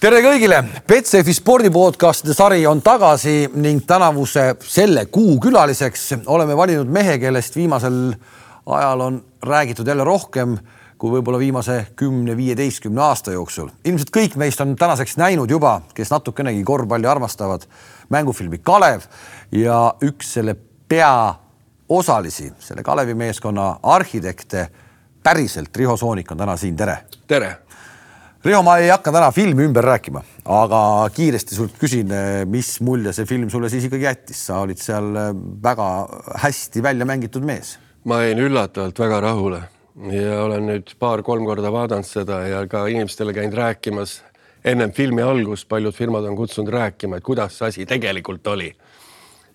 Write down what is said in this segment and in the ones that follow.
tere kõigile, Betsafe spordipodcastide sari on tagasi ning tänavuse selle kuu külaliseks oleme valinud mehe, kellest viimasel ajal on räägitud jälle rohkem kui võib-olla viimase kümne-viieteistkümne aasta jooksul. ilmselt kõik meist on tänaseks näinud juba, kes natukenegi korvpalli armastavad, mängufilmi Kalev ja üks selle peaosalisi, selle Kalevi meeskonna arhitekte, päriselt Riho Soonik on täna siin, tere. tere Riho, ma ei hakka täna filmi ümber rääkima, aga kiiresti sult küsin, mis mulje see film sulle siis ikkagi jättis, sa olid seal väga hästi välja mängitud mees. ma jäin üllatavalt väga rahule ja olen nüüd paar-kolm korda vaadanud seda ja ka inimestele käinud rääkimas ennem filmi algust, paljud firmad on kutsunud rääkima, et kuidas see asi tegelikult oli.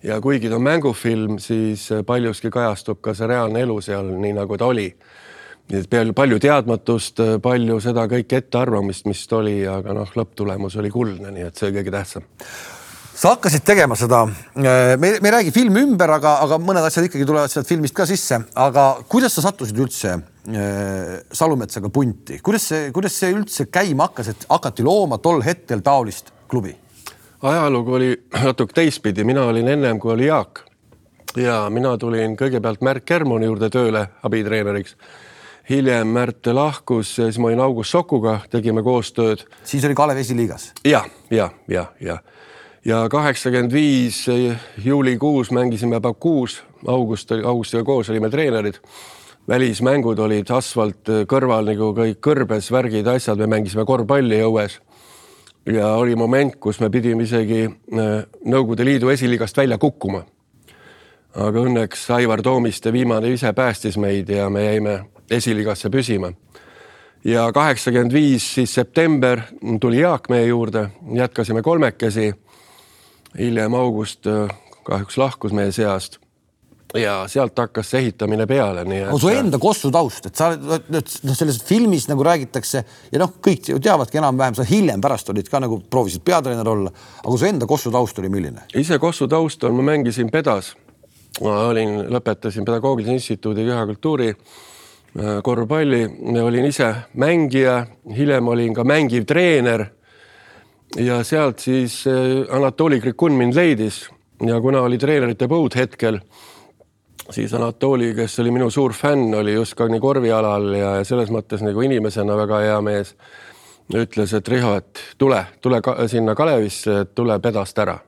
ja kuigi ta on mängufilm, siis paljuski kajastub ka see reaalne elu seal, nii nagu ta oli nii et peale palju teadmatust, palju seda kõike ettearvamist, mis oli, aga noh, lõpptulemus oli kuldne, nii et see kõige tähtsam. sa hakkasid tegema seda, me, me ei räägi filmi ümber, aga, aga mõned asjad ikkagi tulevad sealt filmist ka sisse, aga kuidas sa sattusid üldse äh, Salumetsaga punti, kuidas see, kuidas see üldse käima hakkas, et hakati looma tol hetkel taolist klubi? ajalugu oli natuke teistpidi, mina olin ennem kui oli Jaak. Ja mina tulin kõigepealt Märt Kermoni juurde tööle abitreeneriks hiljem Märt lahkus, siis ma olin August Sokuga, tegime koostööd. siis oli Kalev esiliigas? ja, ja, ja, ja ja kaheksakümmend viis juulikuus mängisime Bakuus, August, Augustiga koos olime treenerid. välismängud olid asfalt kõrval nagu kõik kõrbes, värgid, asjad, me mängisime korvpalli õues. ja oli moment, kus me pidime isegi äh, Nõukogude Liidu esiliigast välja kukkuma. aga õnneks Aivar Toomiste viimane ise päästis meid ja me jäime esiliigasse püsima. ja kaheksakümmend viis siis september tuli Jaak meie juurde, jätkasime kolmekesi. hiljem August äh, kahjuks lahkus meie seast ja sealt hakkas see ehitamine peale, nii et. su enda Kossu taust, et sa oled noh, selles filmis nagu räägitakse ja noh, kõik ju teavadki enam-vähem, sa hiljem pärast olid ka nagu proovisid peatreener olla, aga su enda Kossu taust oli milline? ise Kossu taust on, ma mängisin pedas. ma olin, lõpetasin pedagoogilise instituudi kehakultuuri korvpalli, olin ise mängija, hiljem olin ka mängiv treener. ja sealt siis äh, Anatoli Krikun mind leidis ja kuna oli treenerite põud hetkel, siis Anatoli, kes oli minu suur fänn, oli just ka nii korvialal ja selles mõttes nagu inimesena väga hea mees, ütles, et Riho, et tule, tule ka sinna Kalevisse, tule pedast ära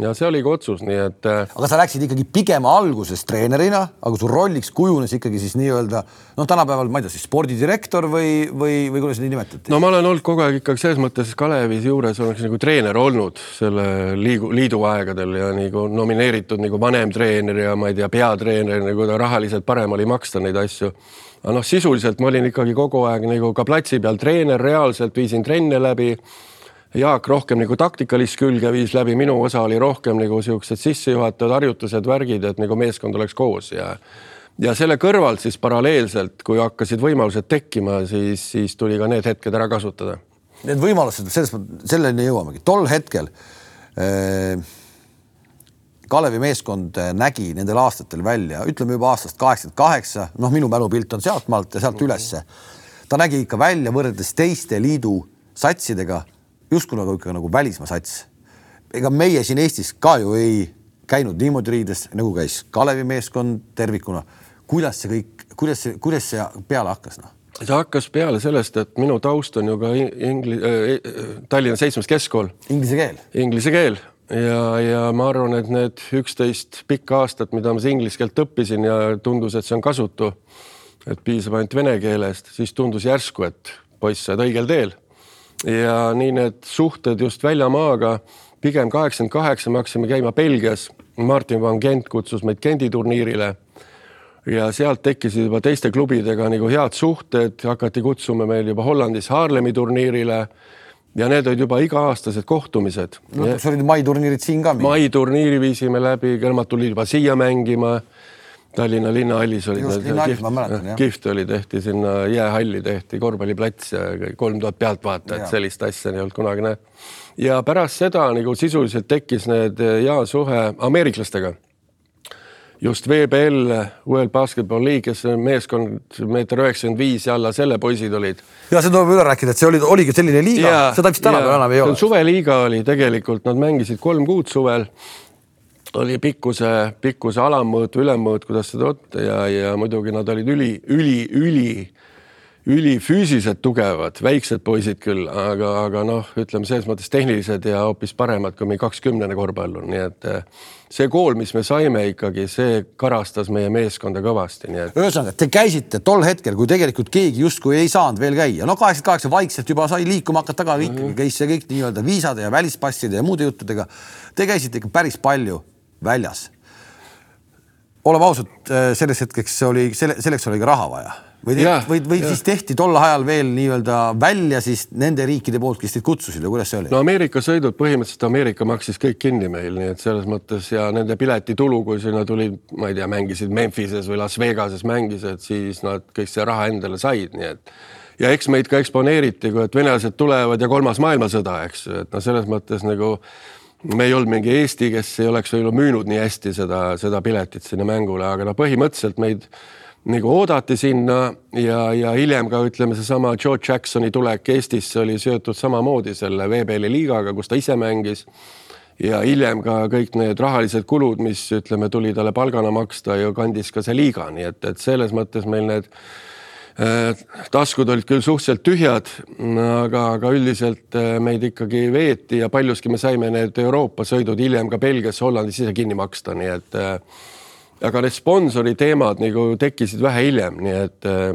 ja see oligi otsus, nii et. Äh, aga sa läksid ikkagi pigem alguses treenerina, aga su rolliks kujunes ikkagi siis nii-öelda noh, tänapäeval ma ei tea, siis spordidirektor või, või, või kuidas neid nimetati? no ma olen olnud kogu aeg ikkagi selles mõttes Kalevis juures oleks nagu treener olnud selle liigu, liidu aegadel ja nagu nomineeritud nagu vanemtreener ja ma ei tea, peatreener, nagu ta rahaliselt parem oli maksta neid asju. aga noh, sisuliselt ma olin ikkagi kogu aeg nagu ka platsi peal treener, reaalselt viisin trenne läbi Jaak rohkem nagu taktikalist külge viis läbi, minu osa oli rohkem nagu siuksed sissejuhatavad harjutused, värgid, et nagu meeskond oleks koos ja ja selle kõrvalt siis paralleelselt, kui hakkasid võimalused tekkima, siis, siis tuli ka need hetked ära kasutada. Need võimalused, selles selleni jõuamegi, tol hetkel äh, Kalevi meeskond nägi nendel aastatel välja, ütleme juba aastast kaheksakümmend kaheksa, noh, minu mälupilt on sealtmaalt ja sealt ülesse. ta nägi ikka välja võrreldes teiste liidu satsidega justkui nagu ikka nagu välismaa sats. ega meie siin Eestis ka ju ei käinud niimoodi riides, nagu käis Kalevi meeskond tervikuna. kuidas see kõik, kuidas see, kuidas see peale hakkas, noh? see hakkas peale sellest, et minu taust on ju ka ingli- äh,, Tallinna seitsmes keskkool. Inglise keel. Inglise keel ja, ja ma arvan, et need üksteist pikka aastat, mida ma inglise keelt õppisin ja tundus, et see on kasutu, et piisab ainult vene keelest, siis tundus järsku, et poiss, sa oled õigel teel ja nii need suhted just väljamaaga, pigem kaheksakümmend kaheksa me hakkasime käima Belgias. Martin van Gent kutsus meid Gendi turniirile ja sealt tekkisid juba teiste klubidega nagu head suhted, hakati kutsuma meil juba Hollandis Haarlemi turniirile ja need olid juba iga-aastased kohtumised. lõpuks olid maiturniirid siin ka? maiturniiri viisime läbi, kõrvad tulid juba siia mängima Tallinna linnahallis oli Just, mäletan, jah. kihvt oli, tehti sinna jäähalli tehti korvpalliplats ja kolm tuhat pealtvaatajat, sellist asja ei olnud kunagi näha. ja pärast seda nagu sisuliselt tekkis need hea suhe ameeriklastega. just VBL, World Basketball League, kes on meeskond meeter üheksakümmend viis ja alla selle poisid olid. ja see tuleb üle rääkida, et see oli, oligi selline liiga, seda vist tänapäeval enam ei ole. suveliiga oli tegelikult, nad mängisid kolm kuud suvel oli pikkuse, pikkuse alammõõt ülemmõõt, kuidas seda võtta ja, ja muidugi nad olid üli, üli, üli ülifüüsiliselt tugevad, väiksed poisid küll, aga, aga noh, ütleme selles mõttes tehnilised ja hoopis paremad kui meie kakskümnene korvpallur, nii et eh, see kool, mis me saime ikkagi, see karastas meie meeskonda kõvasti, nii et. ühesõnaga, te käisite tol hetkel, kui tegelikult keegi justkui ei saanud veel käia, no kaheksakümmend kaheksa vaikselt juba sai liikuma hakata, aga ikkagi -hmm. käis see kõik nii-öelda viisade ja välispasside ja muude juttudega. Te käisite ikka päris palju väljas. oleme ausad, eh, selleks hetkeks oli, selleks oli ka raha vaja või, või, või ja. siis tehti tol ajal veel nii-öelda välja siis nende riikide poolt, kes teid kutsusid või kuidas see oli? no Ameerika sõidud põhimõtteliselt Ameerika maksis kõik kinni meil, nii et selles mõttes ja nende piletitulu, kui sinna tulid, ma ei tea, mängisid Memphises või Las Vegases mängisid, siis nad kõik see raha endale said, nii et ja eks meid ka eksponeeriti, kui et venelased tulevad ja kolmas maailmasõda, eks et noh, selles mõttes nagu me ei olnud mingi Eesti, kes ei oleks võib-olla müünud nii hästi seda, seda piletit sinna mängule, aga no põhimõtteliselt meid nagu oodati sinna ja, ja hiljem ka ütleme, seesama Joe Jacksoni tulek Eestisse oli seotud samamoodi selle VBL-i liigaga, kus ta ise mängis. ja hiljem ka kõik need rahalised kulud, mis ütleme, tuli talle palgana maksta ju kandis ka see liiga, nii et, et selles mõttes meil need taskud olid küll suhteliselt tühjad, aga, aga üldiselt äh, meid ikkagi veeti ja paljuski me saime need Euroopa sõidud hiljem ka Belgiasse, Hollandis ise kinni maksta, nii et äh, aga need sponsori teemad nagu tekkisid vähe hiljem, nii et äh,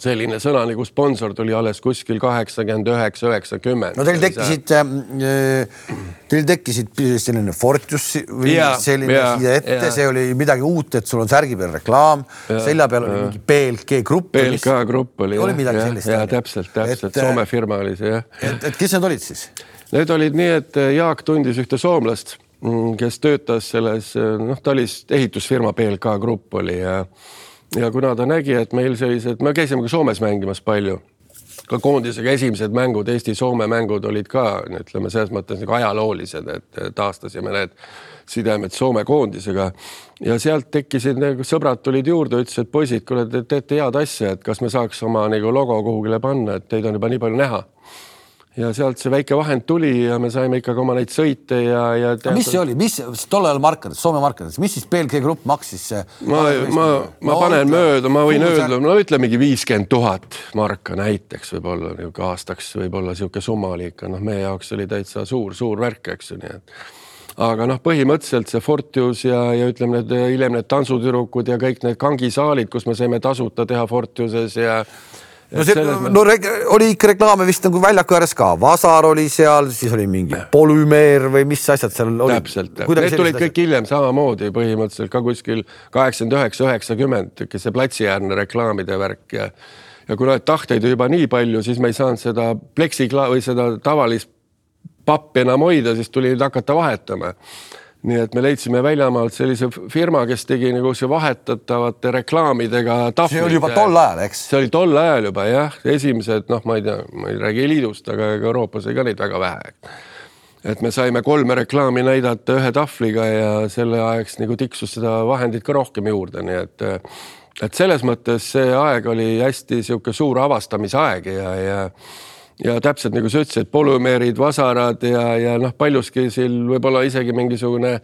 selline sõna nagu sponsor tuli alles kuskil kaheksakümmend üheksa, üheksakümmend. no teil tekkisid, äh, teil tekkisid selline Fortius või ja, selline ja, siia ette, see oli midagi uut, et sul on särgi peal reklaam, selja peal oli mingi BLG grupp. BLK grupp oli. oli midagi sellist. ja täpselt, täpselt, Soome äh, firma oli see jah. et, et kes need olid siis? Need olid nii, et Jaak tundis ühte soomlast Mm, kes töötas selles, noh, ta oli ehitusfirma BLK Grupp oli ja ja kuna ta nägi, et meil sellised, me käisime ka Soomes mängimas palju, ka koondisega esimesed mängud, Eesti-Soome mängud olid ka ütleme selles mõttes nagu ajaloolised, et taastasime need sidemed Soome koondisega. Ja sealt tekkisid nagu sõbrad tulid juurde, ütlesid, et poisid, kuule, te teete head asja, et kas me saaks oma nagu logo kuhugile panna, et teid on juba nii palju näha ja sealt see väike vahend tuli ja me saime ikkagi oma neid sõite ja, ja teatud... mis see oli, mis tol ajal markerites, Soome markerites, mis siis BLG Grupp maksis? ma, ma, ma panen mööda, ma võin öelda, no ütlemegi viiskümmend tuhat marka näiteks võib-olla niisugune aastaks võib-olla niisugune summa oli ikka, noh, meie jaoks oli täitsa suur-suur värk, eks ju, nii et. Aga noh, põhimõtteliselt see Fortius ja, ja ütleme, need hiljem need tantsutüdrukud ja kõik need kangisaalid, kus me saime tasuta teha Fortiuses ja no see, no oli ikka reklaame vist nagu väljaku ääres ka, Vasar oli seal, siis oli mingi polümeer või mis asjad seal olid. täpselt, need tulid kõik hiljem samamoodi põhimõtteliselt ka kuskil kaheksakümmend üheksa, üheksakümmend, see platsiäärne reklaamide värk ja ja kuna tahteid oli juba nii palju, siis me ei saanud seda pleksikla- või seda tavalist pappi enam hoida, siis tuli hakata vahetama nii et me leidsime väljamaalt sellise firma, kes tegi nagu see vahetatavate reklaamidega. see oli juba tol ajal, eks? see oli tol ajal juba jah, esimesed noh, ma ei tea, ma ei räägi liidust, aga ega Euroopas oli ka neid väga vähe. et me saime kolme reklaami näidata ühe tahvliga ja selle ajaks nagu tiksus seda vahendit ka rohkem juurde, nii et et selles mõttes see aeg oli hästi niisugune suur avastamisaeg ja, ja ja täpselt nagu sa ütlesid, polümeerid, vasarad ja, ja noh, paljuski siin võib-olla isegi mingisugune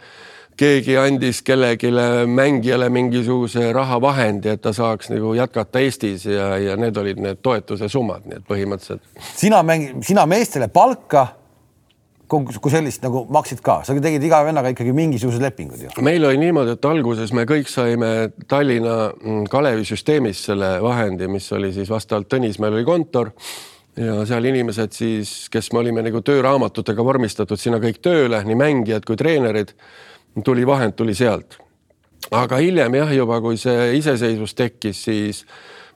keegi andis kellelegi mängijale mingisuguse rahavahendi, et ta saaks nagu jätkata Eestis ja, ja need olid need toetuse summad, nii et põhimõtteliselt. sina mängi-, sina meestele palka kui sellist nagu maksid ka, sa tegid iga vennaga ikkagi mingisugused lepingud ju. meil oli niimoodi, et alguses me kõik saime Tallinna mm, Kalevi süsteemist selle vahendi, mis oli siis vastavalt Tõnismäel oli kontor ja seal inimesed siis, kes me olime nagu tööraamatutega vormistatud sinna kõik tööle, nii mängijad kui treenerid, tuli vahend, tuli sealt. aga hiljem jah, juba kui see iseseisvus tekkis, siis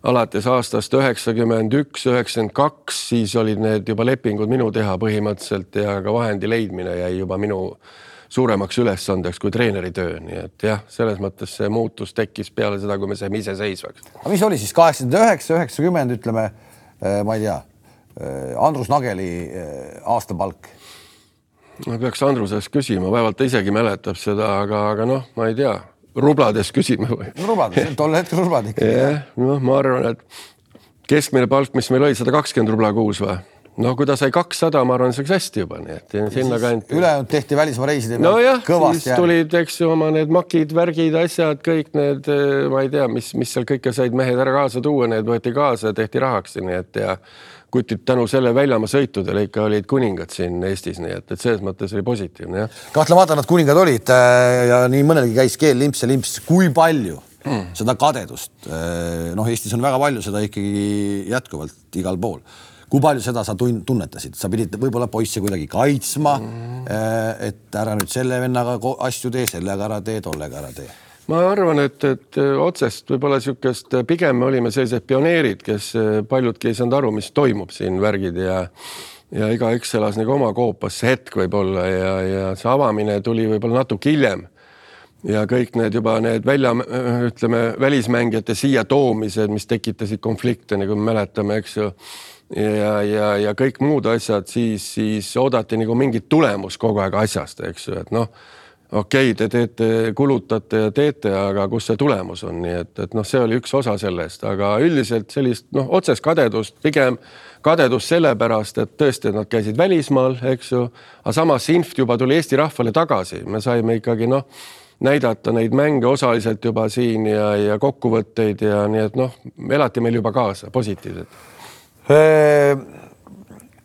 alates aastast üheksakümmend üks, üheksakümmend kaks, siis olid need juba lepingud minu teha põhimõtteliselt ja ka vahendi leidmine jäi juba minu suuremaks ülesandeks kui treeneri töö, nii et jah, selles mõttes see muutus tekkis peale seda, kui me saime iseseisvaks. aga mis oli siis kaheksakümmend üheksa, üheksakümmend, ütleme, eh, ma ei tea Andrus Nageli äh, aastapalk? ma peaks Andrusest küsima, vaevalt ta isegi mäletab seda, aga, aga noh, ma ei tea, rublades küsime või? rublad, tol hetkel rublad ikkagi. jah, noh, ma arvan, et keskmine palk, mis meil oli, sada kakskümmend rubla kuus või? no kui ta sai kakssada, ma arvan, see oleks hästi juba, nii et sinnakanti. ülejäänud tehti välismaa reiside peal. nojah, siis järgi. tulid, eks ju, oma need makid, värgid, asjad, kõik need, ma ei tea, mis, mis seal kõike said mehed ära kaasa tuua, need võeti kaasa tehti rahaks, nii et ja kutid tänu selle väljamaa sõitudele ikka olid kuningad siin Eestis, nii et, et selles mõttes oli positiivne, jah. kahtlemata nad kuningad olid äh, ja nii mõnelgi käis keel limps ja limps, kui palju mm. seda kadedust, äh, noh, Eestis on väga palju seda ikkagi jätkuvalt igal pool kui palju seda sa tun-, tunnetasid, sa pidid võib-olla poisse kuidagi kaitsma mm., et ära nüüd selle vennaga asju tee, sellega ära tee, tollega ära tee ma arvan, et, et otsest võib-olla niisugust, pigem me olime sellised pioneerid, kes paljudki ei saanud aru, mis toimub siin värgid ja ja igaüks elas nagu oma koopas, see hetk võib-olla ja, ja see avamine tuli võib-olla natuke hiljem. ja kõik need juba need välja, ütleme välismängijate siia toomised, mis tekitasid konflikte, nagu me mäletame, eks ju ja, ja, ja kõik muud asjad, siis, siis oodati nagu mingit tulemust kogu aeg asjast, eks ju, et noh, okei okay,, te teete, kulutate ja teete, aga kus see tulemus on, nii et, et noh, see oli üks osa sellest, aga üldiselt sellist noh, otsest kadedust, pigem kadedust sellepärast, et tõesti, et nad käisid välismaal, eks ju, aga samas see inft juba tuli Eesti rahvale tagasi, me saime ikkagi noh näidata neid mänge osaliselt juba siin ja, ja kokkuvõtteid ja nii et noh, elati meil juba kaasa positiivselt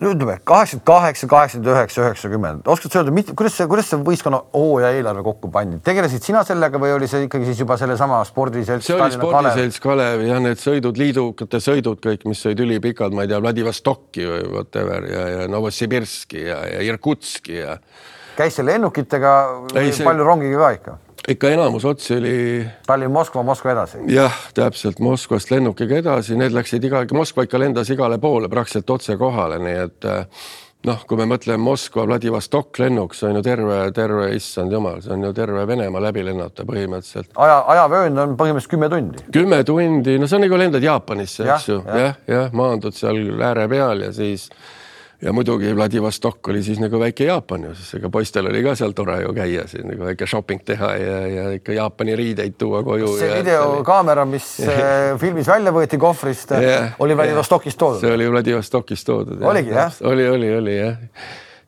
ütleme kaheksakümmend kaheksa, kaheksakümmend üheksa, üheksakümmend, oskad sa öelda, kuidas see, kuidas see võistkonna hooaja eelarve kokku pandi, tegelesid sina sellega või oli see ikkagi siis juba sellesama spordiselts? see oli spordiselts Kalev ja need sõidud, liidukate sõidud kõik, mis olid ülipikad, ma ei tea, Vladivostoki või whatever ja, ja Novosibirski ja, ja Irkutski ja. Käis seal lennukitega või see... palju rongiga ka ikka? ikka enamus otsi oli. Tallinn-Moskva, Moskva edasi. jah, täpselt Moskvast lennukiga edasi, need läksid iga, Moskva ikka lendas igale poole praktiliselt otse kohale, nii et eh, noh, kui me mõtleme Moskva, Vladivostok lennuk, see on ju terve, terve, issand jumal, see on ju terve Venemaa läbi lennata põhimõtteliselt. aja, ajavöönd on põhimõtteliselt kümme tundi. kümme tundi, no see on nagu lendad Jaapanisse, eks ju, jah, jah ja, ja, maandud seal ääre peal ja siis ja muidugi Vladivostok oli siis nagu väike Jaapan ju, siis ega poistel oli ka seal tore ju käia siin nagu väike shopping teha ja, ja ikka Jaapani riideid tuua koju. see videokaamera, mis äh, filmis välja võeti kohvrist, oli Vladivostokist toodud? see oli Vladivostokist toodud. oligi jah? oli, oli, oli jah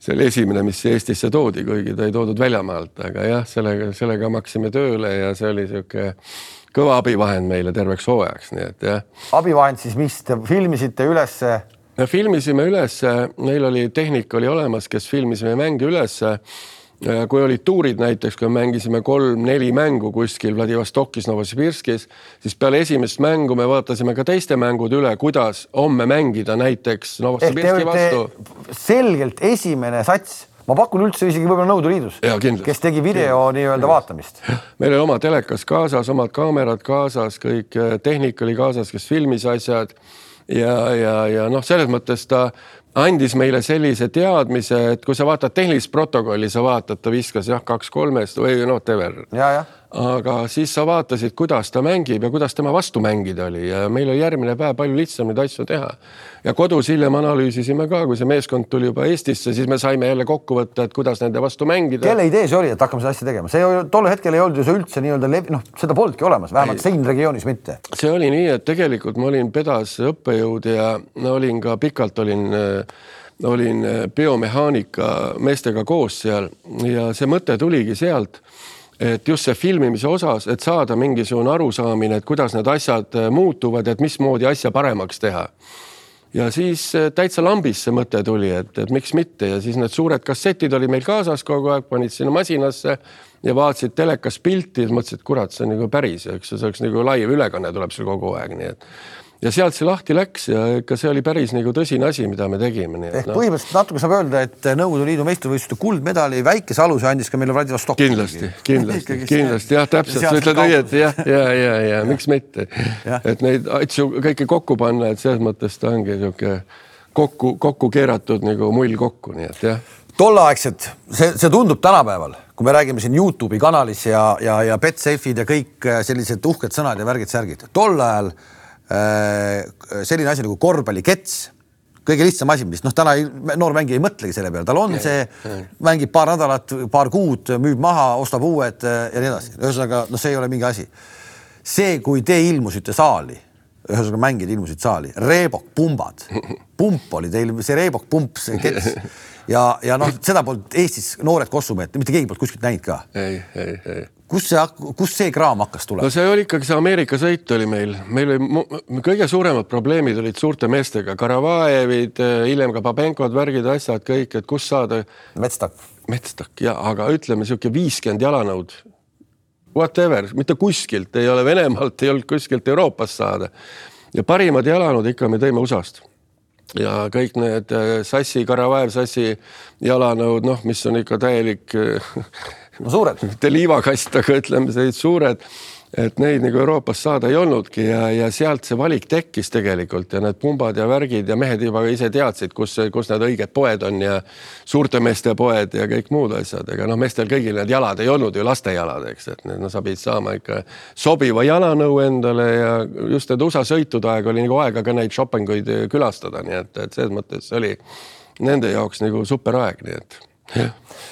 see oli esimene, mis Eestisse toodi, kuigi ta ei toodud väljamaalt, aga jah, sellega, sellega me hakkasime tööle ja see oli niisugune kõva abivahend meile terveks hooajaks, nii et jah. abivahend siis, mis te filmisite ülesse me filmisime ülesse, meil oli tehnika oli olemas, kes filmisime mänge ülesse. kui olid tuurid näiteks, kui mängisime kolm-neli mängu kuskil Vladivostokis, Novosibirskis, siis peale esimest mängu me vaatasime ka teiste mängud üle, kuidas homme mängida näiteks Novosibirski vastu. selgelt esimene sats ma pakun üldse isegi võib-olla Nõukogude Liidus, kes tegi video nii-öelda vaatamist. meil oli oma telekas kaasas, omad kaamerad kaasas, kõik eh, tehnika oli kaasas, kes filmis asjad ja, ja, ja noh, selles mõttes ta andis meile sellise teadmise, et kui sa vaatad tehnilist protokolli, sa vaatad, ta viskas jah, kaks kolmest või noh, whatever aga siis sa vaatasid, kuidas ta mängib ja kuidas tema vastu mängida oli ja meil oli järgmine päev palju lihtsam neid asju teha. ja kodus hiljem analüüsisime ka, kui see meeskond tuli juba Eestisse, siis me saime jälle kokku võtta, et kuidas nende vastu mängida. kelle idee see oli, et hakkame seda asja tegema, see tol hetkel ei olnud ju see üldse nii-öelda levi-, noh, seda polnudki olemas, vähemalt siin regioonis mitte. see oli nii, et tegelikult ma olin pedas õppejõud ja olin ka pikalt olin olin biomehaanika meestega koos seal ja see mõte tuligi sealt et just see filmimise osas, et saada mingisugune arusaamine, et kuidas need asjad äh, muutuvad, et mismoodi asja paremaks teha. ja siis äh, täitsa lambist see mõte tuli, et, et miks mitte ja siis need suured kassetid olid meil kaasas kogu aeg, panid sinna masinasse ja vaatasid telekas pilti ja mõtlesid, et kurat, see on nagu päris, eks ju, see oleks nagu live ülekanne tuleb seal kogu aeg, nii et ja sealt see lahti läks ja ikka see oli päris nagu tõsine asi, mida me tegime. ehk no. põhimõtteliselt natuke saab öelda, et Nõukogude Liidu meistrivõistluste kuldmedali väikese aluse andis ka meile Vladivostok. kindlasti, kindlasti, kindlasti jah, täpselt, sa ütled õieti jah, ja, ja, ja, ja miks mitte, et neid asju kõike kokku panna, et selles mõttes ta ongi niisugune kokku, kokku keeratud nagu mull kokku, nii et jah tolleaegset, see, see tundub tänapäeval, kui me räägime siin Youtube'i kanalis ja, ja, ja Betsafe'id ja kõik sellised uhked sõnad ja värgid-särgid. tol ajal äh, selline asi nagu korvpallikets, kõige lihtsam asi, mis noh, täna ei, noor mängija ei mõtlegi selle peale, tal on see, mängib paar nädalat, paar kuud, müüb maha, ostab uued äh, ja nii edasi. ühesõnaga, noh, see ei ole mingi asi. see, kui te ilmusite saali, ühesõnaga mängijad ilmusid saali, Reebok pumbad, pump oli teil, see Reebok pump, see kets ja, ja noh, seda polnud Eestis noored kossumehed, mitte keegi polnud kuskilt näinud ka. ei, ei, ei kust see, kust see kraam hakkas tulema? no see oli ikkagi see Ameerika sõit oli meil, meil oli kõige suuremad probleemid olid suurte meestega, Karavajevid, hiljem ka Babenkod, värgid, asjad kõik, et kust saada. Metstak. Metstak ja, aga ütleme niisugune viiskümmend jalanõud. Whatever, mitte kuskilt ei ole Venemaalt, ei olnud kuskilt Euroopast saada. ja parimad jalanõud ikka me tõime USA-st ja kõik need äh, Sassi, Karavajev, Sassi jalanõud, noh, mis on ikka täielik no suured. mitte liivakast, aga ütleme, sellised suured, et neid nagu Euroopas saada ei olnudki ja, ja sealt see valik tekkis tegelikult ja need pumbad ja värgid ja mehed juba ise teadsid, kus, kus need õiged poed on ja suurte meeste poed ja kõik muud asjad, ega noh, meestel kõigil need jalad ei olnud ju lastejalad, eks, et need no sa pidid saama ikka sobiva jalanõu endale ja just need USA sõitude aeg oli nagu aega ka neid shopping uid külastada, nii et, et selles mõttes oli nende jaoks nagu super aeg, nii et jah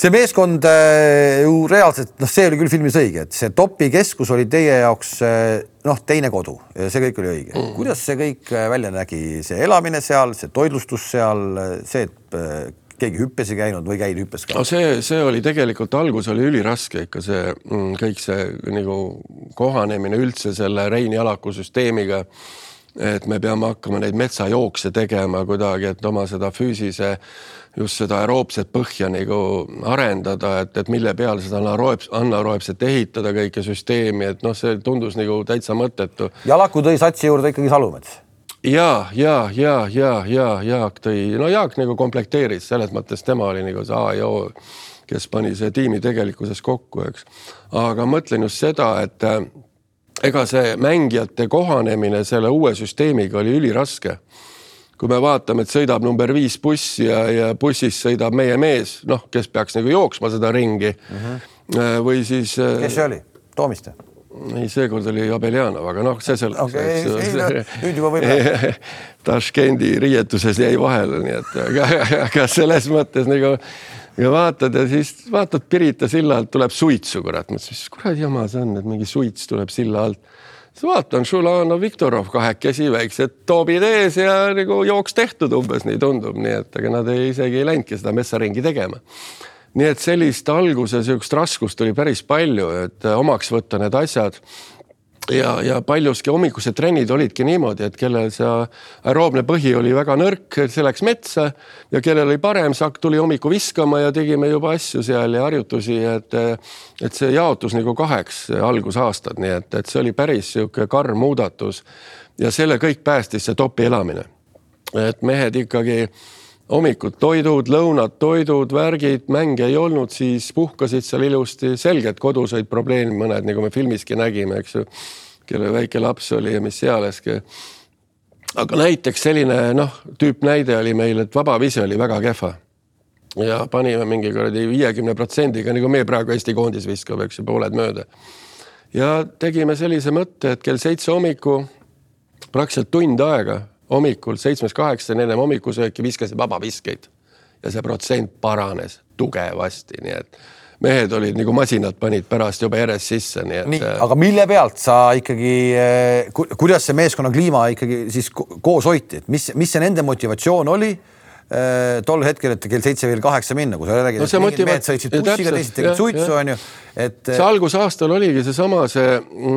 see meeskond äh, ju reaalselt, noh, see oli küll filmis õige, et see Topi keskus oli teie jaoks äh, noh, teine kodu see kõik oli õige mm.. kuidas see kõik äh, välja nägi, see elamine seal, see toitlustus seal, see, et keegi hüppes ei käinud või käidi hüppes ka? no see, see oli tegelikult algus oli üliraske ikka see mm, kõik see nagu kohanemine üldse selle Rein Jalaku süsteemiga. et me peame hakkama neid metsajookse tegema kuidagi, et oma seda füüsise just seda aeroobset põhja nagu arendada, et, et mille peale seda anaeroobs, anaeroobset ehitada, kõike süsteemi, et noh, see tundus nagu täitsa mõttetu. Jalaku tõi satsi juurde ikkagi Salumets ja, ja, ja, ja, ja Jaak tõi, no Jaak nagu komplekteeris selles mõttes, tema oli nagu see A ja O, kes pani see tiimi tegelikkuses kokku, eks. aga mõtlen just seda, et äh, ega see mängijate kohanemine selle uue süsteemiga oli üliraske kui me vaatame, et sõidab number viis buss ja, ja bussis sõidab meie mees, noh, kes peaks nagu jooksma seda ringi mm. -hmm. või siis. Äh, kes see oli, Toomiste? ei, seekord oli Abeljanov, aga noh, see selleks okay,. nüüd juba võib. Taškendi riietuses jäi vahele, nii et aga, aga selles mõttes nagu ja vaatad ja siis vaatad Pirita silla alt tuleb suitsu, kurat, mõtlesin, mis kuradi jama see on, et mingi suits tuleb silla alt siis vaatan, Šulanov, Viktorov kahekesi, väiksed toobid ees ja nagu jooks tehtud umbes nii tundub, nii et ega nad ei, isegi ei läinudki seda messaringi tegema. nii et sellist alguse niisugust raskust oli päris palju, et omaks võtta need asjad ja, ja paljuski hommikused trennid olidki niimoodi, et kellel see aeroobne põhi oli väga nõrk, see läks metsa ja kellel oli parem, see tuli hommikul viskama ja tegime juba asju seal ja harjutusi, et et see jaotus nagu kaheks algusaastad, nii et, et see oli päris niisugune karm muudatus ja selle kõik päästis see topi elamine. et mehed ikkagi hommikud toidud, lõunad, toidud, värgid, mänge ei olnud, siis puhkasid seal ilusti, selgelt kodus olid probleemid mõned, nagu me filmiski nägime, eks ju, kelle väike laps oli ja mis sealeski. aga näiteks selline noh, tüüpnäide oli meil, et vabavise oli väga kehva ja panime mingi kuradi viiekümne protsendiga, nagu meie praegu Eesti koondis viskab, eks ju, pooled mööda. ja tegime sellise mõtte, et kell seitse hommiku praktiliselt tund aega hommikul seitsmest-kaheksani ennem hommikusööki viskasid vabaviskeid ja see protsent paranes tugevasti, nii et mehed olid nagu masinad, panid pärast juba järjest sisse, nii et. nii, aga mille pealt sa ikkagi, äh, kuidas see meeskonna kliima ikkagi siis koos hoiti, et mis, mis see nende motivatsioon oli tol hetkel, et kell seitse veel kaheksa minna, kui sa räägid no, et mingid mehed sõitsid bussiga, teised tegid suitsu, onju. et. see algusaastal oligi seesama see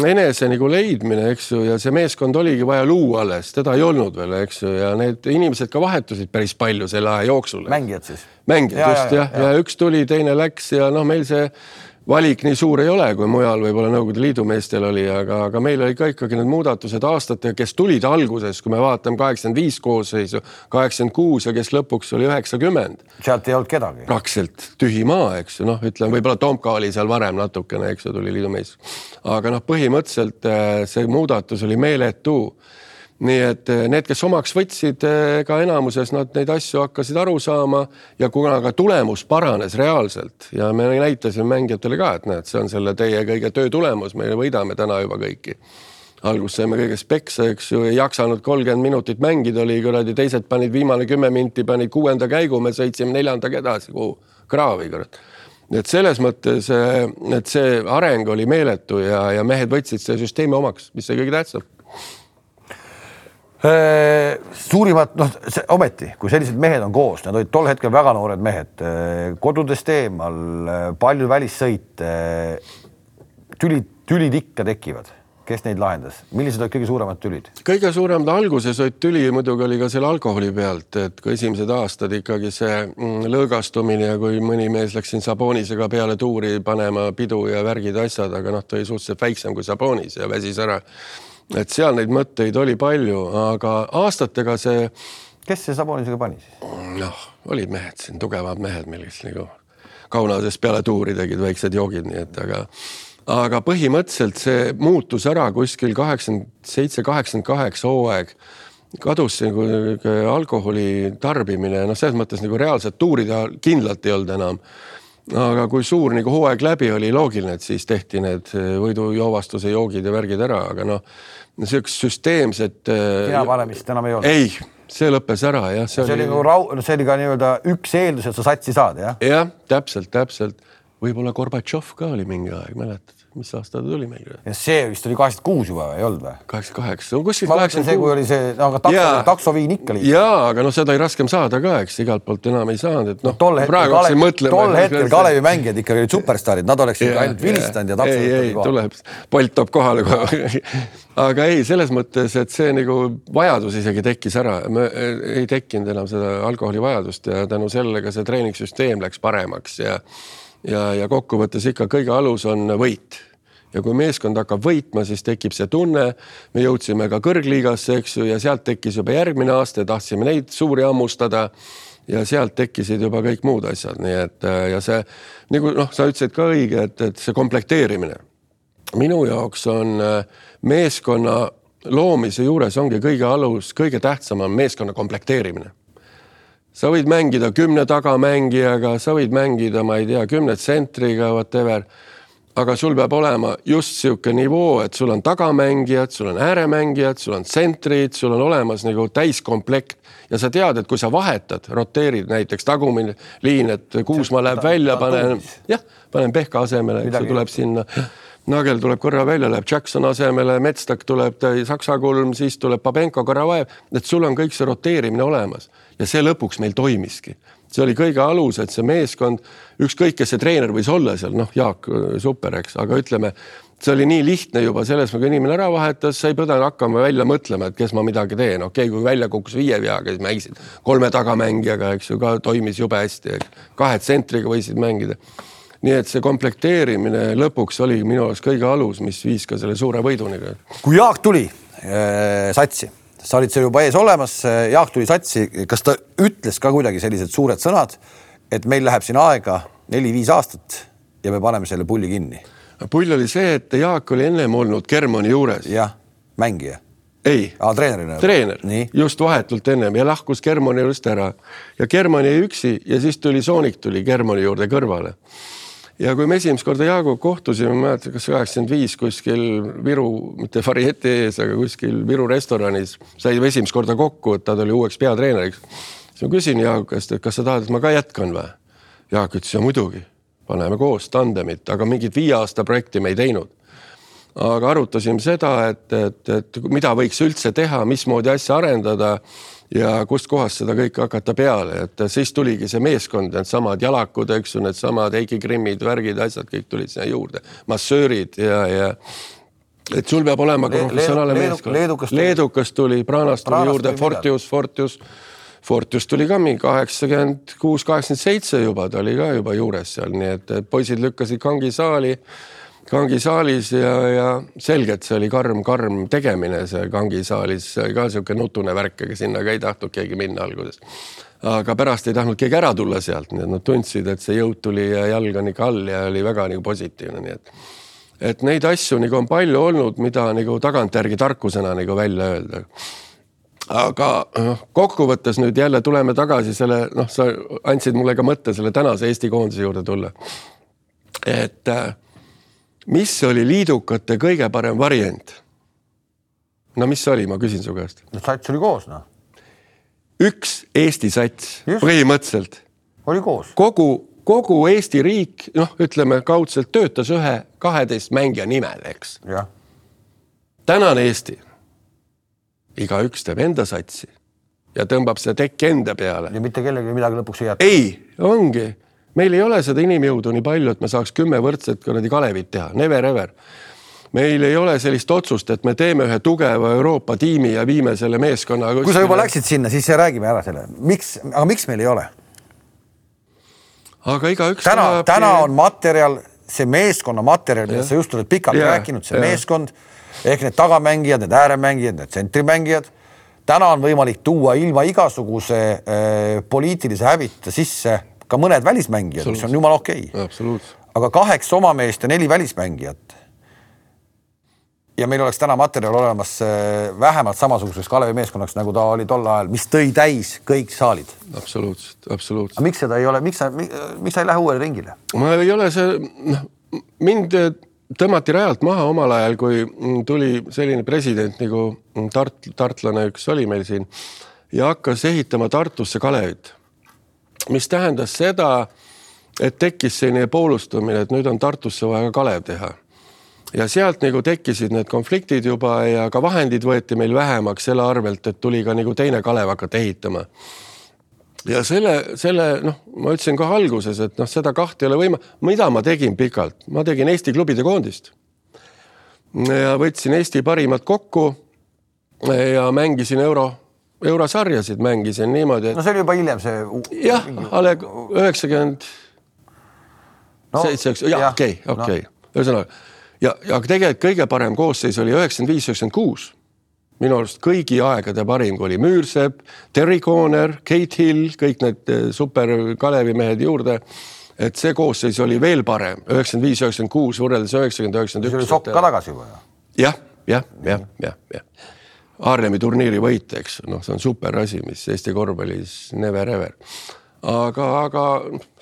enese nagu leidmine, eks ju, ja see meeskond oligi vaja luua alles, teda ei olnud veel, eks ju, ja need inimesed ka vahetusid päris palju selle aja jooksul. mängijad siis? mängijad just jah, ja, ja, ja üks tuli, teine läks ja noh, meil see valik nii suur ei ole, kui mujal võib-olla Nõukogude Liidu meestel oli, aga, aga meil oli ka ikkagi need muudatused aastatega, kes tulid alguses, kui me vaatame kaheksakümmend viis koosseisu, kaheksakümmend kuus ja kes lõpuks oli üheksakümmend. sealt ei olnud kedagi. praktiliselt tühi maa, eks ju, noh, ütleme võib-olla Tomka oli seal varem natukene, eks ju, tuli liidu mees. aga noh, põhimõtteliselt eh, see muudatus oli meeletu nii et eh, need, kes omaks võtsid, eh, enamuses nad neid asju hakkasid aru saama ja kuna ka tulemus paranes reaalselt ja me näitasime mängijatele ka, et näed, see on selle teie kõige töö tulemus, me võidame täna juba kõiki. alguses saime kõigest peksa, eks ju, ei jaksanud kolmkümmend minutit mängida, oli kuradi, teised panid viimane kümme minti, panid kuuenda käigu, me sõitsime neljandaga edasi, kuhu kraavi, kurat. et selles mõttes, et see areng oli meeletu ja, ja mehed võtsid selle süsteemi omaks, mis see kõige tähtsam Äh, suurimad, noh, ometi, kui sellised mehed on koos, nad olid tol hetkel väga noored mehed, äh, kodudest eemal, äh, palju välissõite, tülid, tülid ikka tekivad. kes neid lahendas, millised olid kõige suuremad tülid? kõige suurem alguses olid tüli muidugi oli ka selle alkoholi pealt, et kui esimesed aastad ikkagi see mm, lõõgastumine ja kui mõni mees läks siin Sabonisega peale tuuri panema pidu ja värgid, asjad, aga noh, ta oli suhteliselt väiksem kui Sabonis ja väsis ära et seal neid mõtteid oli palju, aga aastatega see. kes see Sabonisega pani siis? noh, olid mehed siin, tugevad mehed meil, kes nagu Kaunasest peale tuuri tegid väiksed joogid, nii et aga, aga põhimõtteliselt see muutus ära kuskil kaheksakümmend seitse, kaheksakümmend kaheksa hooaeg kadus nagu alkoholi tarbimine, noh, selles mõttes nagu reaalselt tuurida kindlalt ei olnud enam aga kui suur nagu hooaeg läbi oli, loogiline, et siis tehti need eh, võidujoovastuse joogid ja värgid ära, aga noh, niisugust süsteemset. peapanemist enam ei olnud? ei, see lõppes ära jah. see oli nagu rau-, see oli ka nii-öelda üks eeldus, et sa satsi saad, jah? jah, täpselt, täpselt. Võib-olla Gorbatšov ka oli mingi aeg, mäletad? mis aasta ta tuli meile? see vist oli kaheksakümmend kuus juba, ei olnud või? kaheksakümmend kaheksa, kuskil kaheksakümmend kuus. kui oli see, aga takso, taksoviin ikka liikus. jaa, aga noh, seda oli raskem saada ka, eks igalt poolt enam ei saanud, et noh no,. tol hetkel tol hetkel Kalevi mängijad ikkagi olid superstaarid, nad oleksid yeah, ainult vilistanud yeah. ja takso. ei, ei tuleb, Bolt toob kohale kohe aga ei, selles mõttes, et see nagu vajadus isegi tekkis ära, me ei tekkinud enam seda alkoholivajadust ja tänu sellele see treeningsüsteem läks paremaks ja ja, ja kokkuvõttes ikka kõige alus on võit ja kui meeskond hakkab võitma, siis tekib see tunne. me jõudsime ka kõrgliigasse, eks ju, ja sealt tekkis juba järgmine aasta tahtsime neid suuri hammustada. ja sealt tekkisid juba kõik muud asjad, nii et ja see nagu noh, sa ütlesid ka õige, et, et see komplekteerimine minu jaoks on meeskonna loomise juures ongi kõige alus, kõige tähtsam on meeskonna komplekteerimine sa võid mängida kümne tagamängijaga, sa võid mängida, ma ei tea, kümne tsentriga, whatever. Aga sul peab olema just niisugune nivoo, et sul on tagamängijad, sul on ääremängijad, sul on tsentrid, sul on olemas nagu täiskomplekt. Ja sa tead, et kui sa vahetad, roteerid näiteks tagumine liin, et Kuusma läheb välja, panen jah, panen Pehka asemele, eks ju, tuleb sinna. Nagel tuleb korra välja, läheb Jackson asemele, Metstak tuleb Saksa kulm, siis tuleb Pabenko, Karavaev, et sul on kõik see roteerimine olemas ja see lõpuks meil toimiski see oli kõige alus, et see meeskond, ükskõik, kes see treener võis olla seal, noh, Jaak, super, eks, aga ütleme, see oli nii lihtne juba selles, kui inimene ära vahetas, sa ei pidanud hakkama välja mõtlema, et kes ma midagi teen, okei okay,, kui välja kukkus viie veaga, siis mängisid kolme tagamängijaga, eks ju, ka toimis jube hästi, kahe tsentriga võisid mängida. nii et see komplekteerimine lõpuks oli minu arust kõige alus, mis viis ka selle suure võiduni. kui Jaak tuli äh, satsi sa olid seal juba ees olemas, Jaak tuli satsi, kas ta ütles ka kuidagi sellised suured sõnad, et meil läheb siin aega neli-viis aastat ja me paneme selle pulli kinni? pull oli see, et Jaak oli ennem olnud Germani juures. jah, mängija. ei, treenerina. treener, just vahetult ennem ja lahkus Germani juurest ära ja Germani jäi üksi ja siis tuli Soonik tuli Germani juurde kõrvale ja kui me esimest korda Jaaguga kohtusime, ma ei mäleta, kas kaheksakümmend viis kuskil Viru, mitte Varieti ees, aga kuskil Viru restoranis saime esimest korda kokku, et ta tuli uueks peatreeneriks. siis ma küsin Jaagu käest, et kas sa tahad, et ma ka jätkan või? Jaak ütles ja muidugi, paneme koos tandemit, aga mingit viie aasta projekti me ei teinud aga arutasime seda, et, et, et mida võiks üldse teha, mismoodi asja arendada ja kustkohast seda kõike hakata peale, et siis tuligi see meeskond, needsamad jalakud, eks ju, needsamad Heiki Krimmid, värgid, asjad kõik tulid sinna juurde, massöörid ja, ja et sul peab olema ka professionaalne meeskond. leedukas, leedukas tuli, Pranas tuli juurde, Fortius, Fortius, Fortius tuli ka mingi kaheksakümmend kuus, kaheksakümmend seitse juba, ta oli ka juba juures seal, nii et poisid lükkasid kangi saali kangisaalis ja, ja selgelt see oli karm, karm tegemine, see kangisaalis ka niisugune nutune värk, ega sinna ka ei tahtnud keegi minna alguses. aga pärast ei tahtnud keegi ära tulla sealt, nii et nad tundsid, et see jõud tuli ja jalg on ikka all ja oli väga nagu positiivne, nii et et neid asju nagu on palju olnud, mida nagu tagantjärgi tarkusena nagu välja öelda aga noh, kokkuvõttes nüüd jälle tuleme tagasi selle, noh, sa andsid mulle ka mõtte selle tänase Eesti koondise juurde tulla. et äh, mis oli liidukate kõige parem variant? no mis see oli, ma küsin su käest. no sats oli koos noh. üks Eesti sats Just. põhimõtteliselt oli koos. kogu, kogu Eesti riik, noh, ütleme kaudselt töötas ühe kaheteist mängija nimel, eks. tänane Eesti, igaüks teeb enda satsi ja tõmbab see tekk enda peale. ja mitte kellelegi midagi lõpuks ei jäta. ei, ongi, meil ei ole seda inimjõudu nii palju, et me saaks kümme võrdset kuradi Kalevit teha, never ever meil ei ole sellist otsust, et me teeme ühe tugeva Euroopa tiimi ja viime selle meeskonna. kui sa juba läksid sinna, siis räägime ära selle, miks, aga miks meil ei ole? aga igaüks. täna, täna on materjal, see meeskonna materjal, millest sa just oled pikalt ja, rääkinud, see ja. meeskond ehk need tagamängijad, need ääremängijad, need tsentrimängijad. täna on võimalik tuua ilma igasuguse äh, poliitilise häbita sisse ka mõned välismängijad, mis on jumala okei okay.. aga kaheksa oma meest ja neli välismängijat ja meil oleks täna materjal olemas äh, vähemalt samasuguseks Kalevi meeskonnaks, nagu ta oli tol ajal, mis tõi täis kõik saalid. absoluutselt, absoluutselt. aga miks seda ei ole, miks sa, miks sa ei lähe uuele ringile? ma ei ole see, noh, mind tõmmati rajalt maha omal ajal, kui tuli selline president nagu Tart-, tartlane üks oli meil siin ja hakkas ehitama Tartusse Kalevit, mis tähendas seda, et tekkis selline poolustumine, et nüüd on Tartusse vaja ka Kalev teha ja sealt nagu tekkisid need konfliktid juba ja ka vahendid võeti meil vähemaks selle arvelt, et tuli ka nagu teine Kalev hakata ehitama. ja selle, selle noh, ma ütlesin kohe alguses, et noh, seda kahte ei ole võima-, mida ma tegin pikalt, ma tegin Eesti klubide koondist. ja võtsin Eesti parimad kokku ja mängisin euro, eurosarjasid mängisin niimoodi et.... no see oli juba hiljem see. jah, A Le üheksakümmend seitse, jah, okei, okei, ühesõnaga ja, ja tegelikult kõige parem koosseis oli üheksakümmend viis, üheksakümmend kuus. minu arust kõigi aegade parim, kui oli Müürsepp, Terry Cooner, Kate Hill, kõik need eh, super Kalevi mehed juurde. et see koosseis oli veel parem, üheksakümmend viis, üheksakümmend kuus võrreldes üheksakümmend, üheksakümmend üks. see oli Sokk ka tagasi juba ju. jah, jah, jah, jah, jah. Aarlemi turniiri võit, eks noh, see on super asi, mis Eesti korvpallis never ever. aga, aga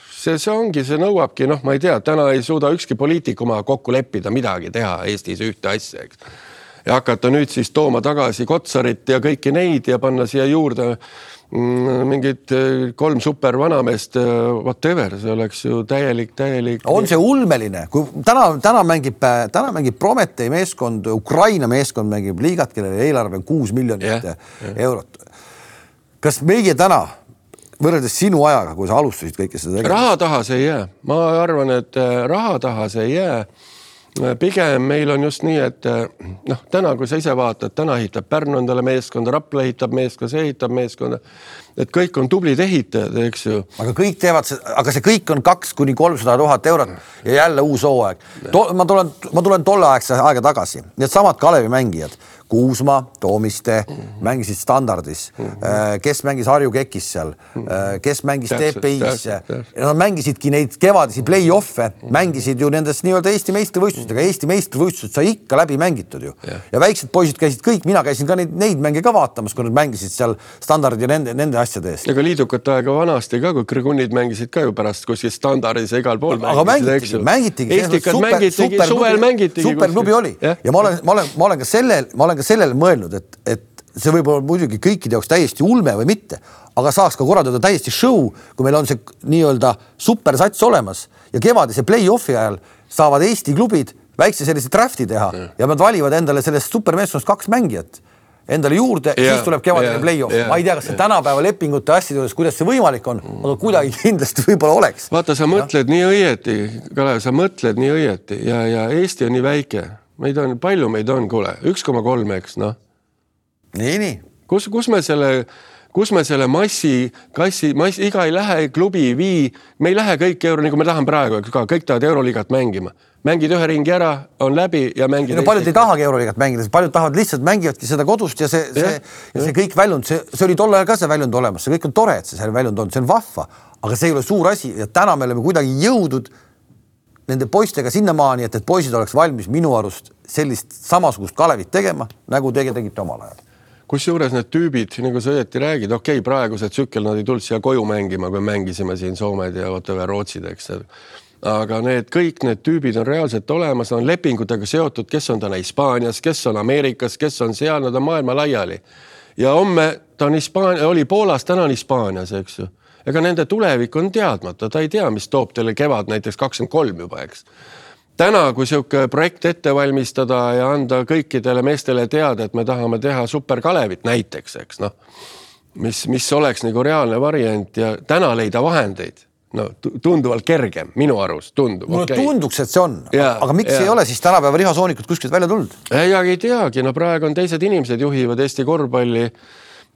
see, see ongi, see nõuabki, noh, ma ei tea, täna ei suuda ükski poliitik oma kokku leppida midagi teha Eestis ühte asja, eks. ja hakata nüüd siis tooma tagasi Kotsarit ja kõiki neid ja panna siia juurde mingid eh, kolm super vanameest, eh, whatever, see oleks ju täielik, täielik. on see ulmeline, kui täna, täna mängib, täna mängib Prometee meeskond, Ukraina meeskond mängib liigat, kellele eelarve on kuus miljonit yeah, yeah. eurot. kas meie täna võrreldes sinu ajaga, kui sa alustasid kõike seda tegema? raha taha see ei jää, ma arvan, et äh, raha taha see ei jää. Pigem meil on just nii, et äh, noh, täna, kui sa ise vaatad, täna ehitab Pärnu endale meeskonda, Rapla ehitab meeskonda, see ehitab meeskonda. et kõik on tublid ehitajad, eks ju. aga kõik teevad, aga see kõik on kaks kuni kolmsada tuhat eurot ja jälle uus hooaeg. ma tulen, ma tulen tolleaegse aega tagasi, needsamad Kalevi mängijad Kuusma, Toomiste mm -hmm. mängisid standardis mm, -hmm. kes mängis Harju Kekis seal mm, -hmm. kes mängis TPI-s. Nad mängisidki neid kevadisi play-off'e mm, -hmm. mängisid ju nendes nii-öelda Eesti meistrivõistlustega, Eesti meistrivõistlused sai ikka läbi mängitud ju yeah.. ja väiksed poisid käisid kõik, mina käisin ka neid, neid mänge ka vaatamas, kui nad mängisid seal standardid ja nende, nende asjade eest. ega liidukate aega vanasti ka, kui krõgunid mängisid ka ju pärast kuskil standardis ja igal pool. aga mängitigi, mängitigi. Eestikad mängitigi, suvel mängitigi. superklubi oli ja, ja ma olen, ma olen, ma olen ka sellel, ma olen ka sellele mõelnud, et, et see võib olla muidugi kõikide jaoks täiesti ulme või mitte, aga saaks ka korraldada täiesti show, kui meil on see nii-öelda supersats olemas ja kevadise play-off'i ajal saavad Eesti klubid väikse sellise draft'i teha ja, ja nad valivad endale sellest supermeeskonnast kaks mängijat endale juurde siis tuleb kevadine play-off. ma ei tea, kas see tänapäeva lepingute asjade juures, kuidas see võimalik on, aga kuidagi kindlasti võib-olla oleks. vaata, sa mõtled ja. nii õieti, Kalev, sa mõtled nii õieti ja, ja Eesti on nii väike meid on, palju meid on, kuule, üks koma kolm, eks noh. nii, nii. kus, kus me selle, kus me selle massi, kassi, mass, iga ei lähe klubi ei vii, me ei lähe kõik euro, nagu me tahame praegu, eks ka, kõik tahavad euroliigat mängima mängid ühe ringi ära, on läbi ja mängid. no paljud ei tahagi euroliigat mängida, paljud tahavad lihtsalt mängivadki seda kodust ja see, see ja, ja see kõik väljund, see, see oli tol ajal ka see väljund olemas, see kõik on tore, et see seal väljund on, see on vahva, aga see ei ole suur asi ja täna me oleme kuidagi jõudnud nende poistega sinnamaani, et need poisid oleks valmis minu arust sellist samasugust Kalevit tegema, nagu teie tegite omal ajal kusjuures need tüübid, nagu sa õieti räägid, okei okay,, praegused tsükkel, nad ei tulnud siia koju mängima, kui mängisime siin Soomed ja whatever Rootsid, eks. aga need kõik need tüübid on reaalselt olemas, on lepingutega seotud, kes on täna Hispaanias, kes on Ameerikas, kes on seal, nad on maailma laiali. ja homme ta on Hispaania, oli Poolas, täna on Hispaanias, eks ju. Ega nende tulevik on teadmata, ta ei tea, mis toob teile kevad näiteks kakskümmend kolm juba, eks täna, kui sihuke projekt ette valmistada ja anda kõikidele meestele teada, et me tahame teha super Kalevit näiteks, eks noh, mis, mis oleks nagu reaalne variant ja täna leida vahendeid no tunduvalt kergem, minu arust tundub. mulle okay. tunduks, et see on, aga miks ja. ei ole siis tänapäeva lihasoonikud kuskilt välja tulnud? ei, ei teagi, no praegu on teised inimesed juhivad Eesti korvpalli.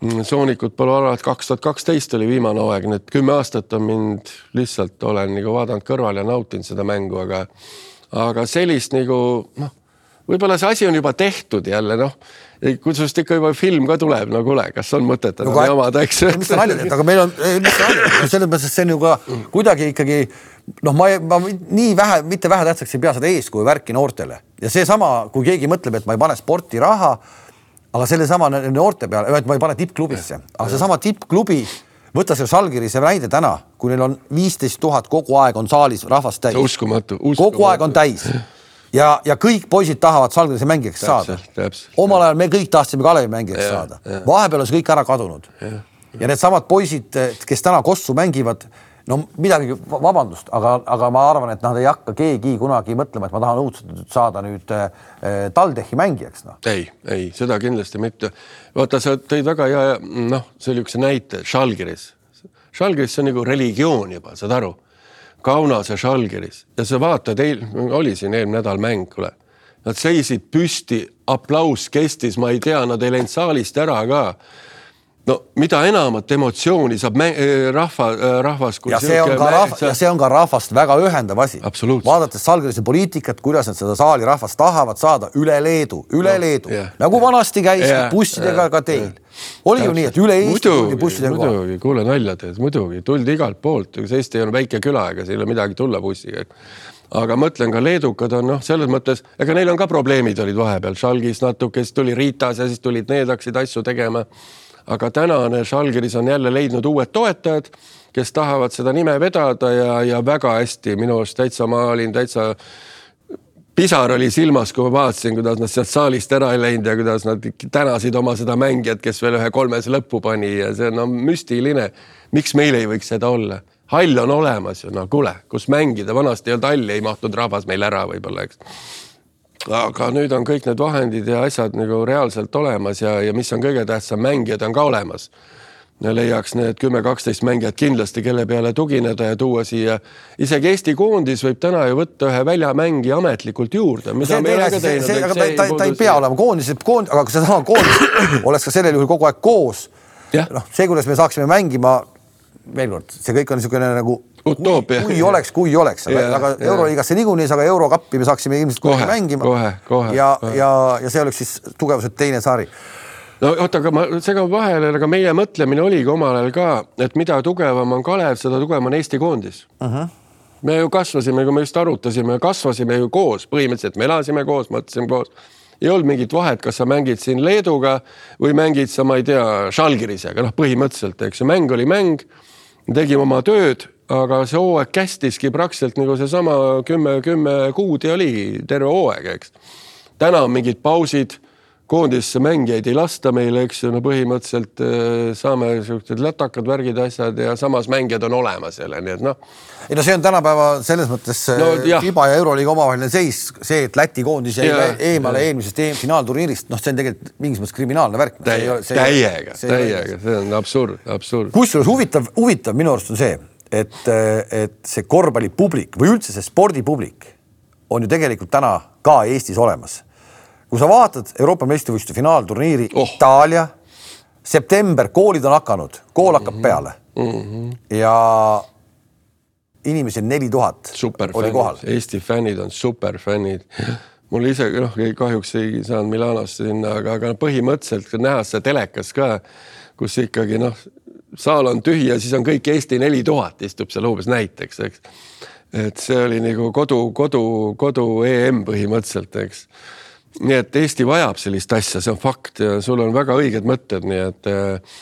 Mm, soonikut pole alati, kaks tuhat kaksteist oli viimane aeg, need kümme aastat on mind lihtsalt olen nagu vaadanud kõrval ja nautinud seda mängu, aga, aga sellist nagu noh, võib-olla see asi on juba tehtud jälle noh kui sinust ikka juba film ka tuleb, no kuule, kas on mõtet enam no, jamada, eks. mis sa nalja teed, aga meil on, mis sa nalja teed, selles mõttes, et see on ju ka kuidagi ikkagi noh, ma, ma nii vähe, mitte vähetähtsaks ei pea seda eeskuju värki noortele ja seesama, kui keegi mõtleb, et ma ei pane sporti raha, aga sellesama noorte peale, et ma ei pane tippklubisse, aga seesama tippklubi võta see Žalgirise näide täna, kui neil on viisteist tuhat kogu aeg on saalis rahvast täis. uskumatu, uskumatu., kogu aeg on täis ja, ja kõik poisid tahavad Salgrise mängijaks saada. omal ajal me kõik tahtsime Kalevi mängijaks ja, saada, vahepeal on see kõik ära kadunud. ja, ja needsamad poisid, kes täna Kossu mängivad, no midagi, vabandust, aga, aga ma arvan, et nad ei hakka keegi kunagi mõtlema, et ma tahan õudselt saada nüüd äh, TalTechi mängijaks no.. ei, ei, seda kindlasti mitte. vaata, sa tõid väga hea, noh, see oli üks näite, Žalgiris. Žalgiris see on nagu religioon juba, saad aru Kaunas ja Žalgiris ja sa vaatad, oli siin eelmine nädal mäng, kuule. Nad seisid püsti, aplaus kestis, ma ei tea, nad ei läinud saalist ära ka no mida enamat emotsiooni saab äh, rahva, äh, rahvas. ja see on ka rahvas, ja see on ka rahvast väga ühendav asi. vaadates Salgrise poliitikat, kuidas nad seda saali rahvast tahavad saada üle Leedu, üle no, Leedu. yeah,, nagu vanasti käis yeah, bussidega yeah, ka teil. Yeah.. oli ja, ju nii, et üle Eesti tuldi bussidega kohale? muidugi, kuule nalja teed, muidugi tuldi igalt poolt, ega Eesti on väike küla, ega siin ei ole midagi tulla bussiga aga mõtlen ka leedukad on noh, selles mõttes, ega neil on ka probleemid olid vahepeal, Žalgis natuke, siis tuli Ritas ja siis tulid need hakkasid asju tegema aga tänane Žalgiris on jälle leidnud uued toetajad, kes tahavad seda nime vedada ja, ja väga hästi minu arust täitsa, ma olin täitsa pisar oli silmas, kui ma vaatasin, kuidas nad sealt saalist ära ei läinud ja kuidas nad tänasid oma seda mängijat, kes veel ühe kolmese lõppu pani ja see on no, müstiline. miks meil ei võiks seda olla? hall on olemas ju, no kuule, kus mängida, vanasti ei olnud halli, ei mahtunud rahvas meil ära võib-olla, eks aga nüüd on kõik need vahendid ja asjad nagu reaalselt olemas ja, ja mis on kõige tähtsam, mängijad on ka olemas. leiaks need kümme-kaksteist mängijat kindlasti, kelle peale tugineda ja tuua siia. isegi Eesti koondis võib täna ju võtta ühe väljamängija ametlikult juurde. see, teine, see, see, aga ta, ta, ta ei pea olema koondis, koond, aga seesama koondis oleks ka sellel juhul kogu aeg koos. noh, see, kuidas me saaksime mängima, veel kord, see kõik on niisugune nagu utoopia. kui oleks, kui oleks, aga Euroliigasse niikuinii, aga Eurokappi me saaksime ilmselt kohe mängima. kohe, kohe. ja, ja, ja see oleks siis tugevuselt teine sari no oota, aga ma segan vahele, aga meie mõtlemine oligi omal ajal ka, et mida tugevam on Kalev, seda tugevam on Eesti koondis uh. -huh. me ju kasvasime, kui me just arutasime, kasvasime ju koos, põhimõtteliselt me elasime koos, mõtlesime koos. ei olnud mingit vahet, kas sa mängid siin Leeduga või mängid sa, ma ei tea, Žalgirisega, noh, põhimõtteliselt, eks ju, mäng oli mäng. Tegime oma tööd aga see hooaeg kästiski praktiliselt nagu seesama kümme, kümme kuud ja oli terve hooaeg, eks. täna on mingid pausid, koondisse mängijaid ei lasta meile, eks ju, no põhimõtteliselt äh, saame siuksed lätakad, värgid, asjad ja samas mängijad on olemas jälle, nii et noh. ei no see on tänapäeva selles mõttes äh, no, FIBA ja Euroliiga omavaheline seis, see, et Läti koondis jäi eemale ja. eelmisest e finaalturniirist, noh, see on tegelikult mingis mõttes kriminaalne värk no,. täiega, täiega, see on absurd, absurd. kusjuures huvitav, huvitav minu arust on see et, et see korvpallipublik või üldse see spordipublik on ju tegelikult täna ka Eestis olemas. Kui sa vaatad Euroopa meistrivõistluste finaalturniiri oh. Itaalia, september, koolid on hakanud, kool hakkab mm -hmm. peale mm -hmm. ja inimesi on neli tuhat oli kohal. Eesti fännid on superfännid mul ise noh, kahjuks ei saanud Milanosse sinna, aga, aga põhimõtteliselt näha seda telekas ka, kus ikkagi noh saal on tühi ja siis on kõik Eesti neli tuhat istub seal umbes näiteks, eks. et see oli nagu kodu, kodu, kodu EM põhimõtteliselt, eks. Nii et Eesti vajab sellist asja, see on fakt ja sul on väga õiged mõtted, nii et äh,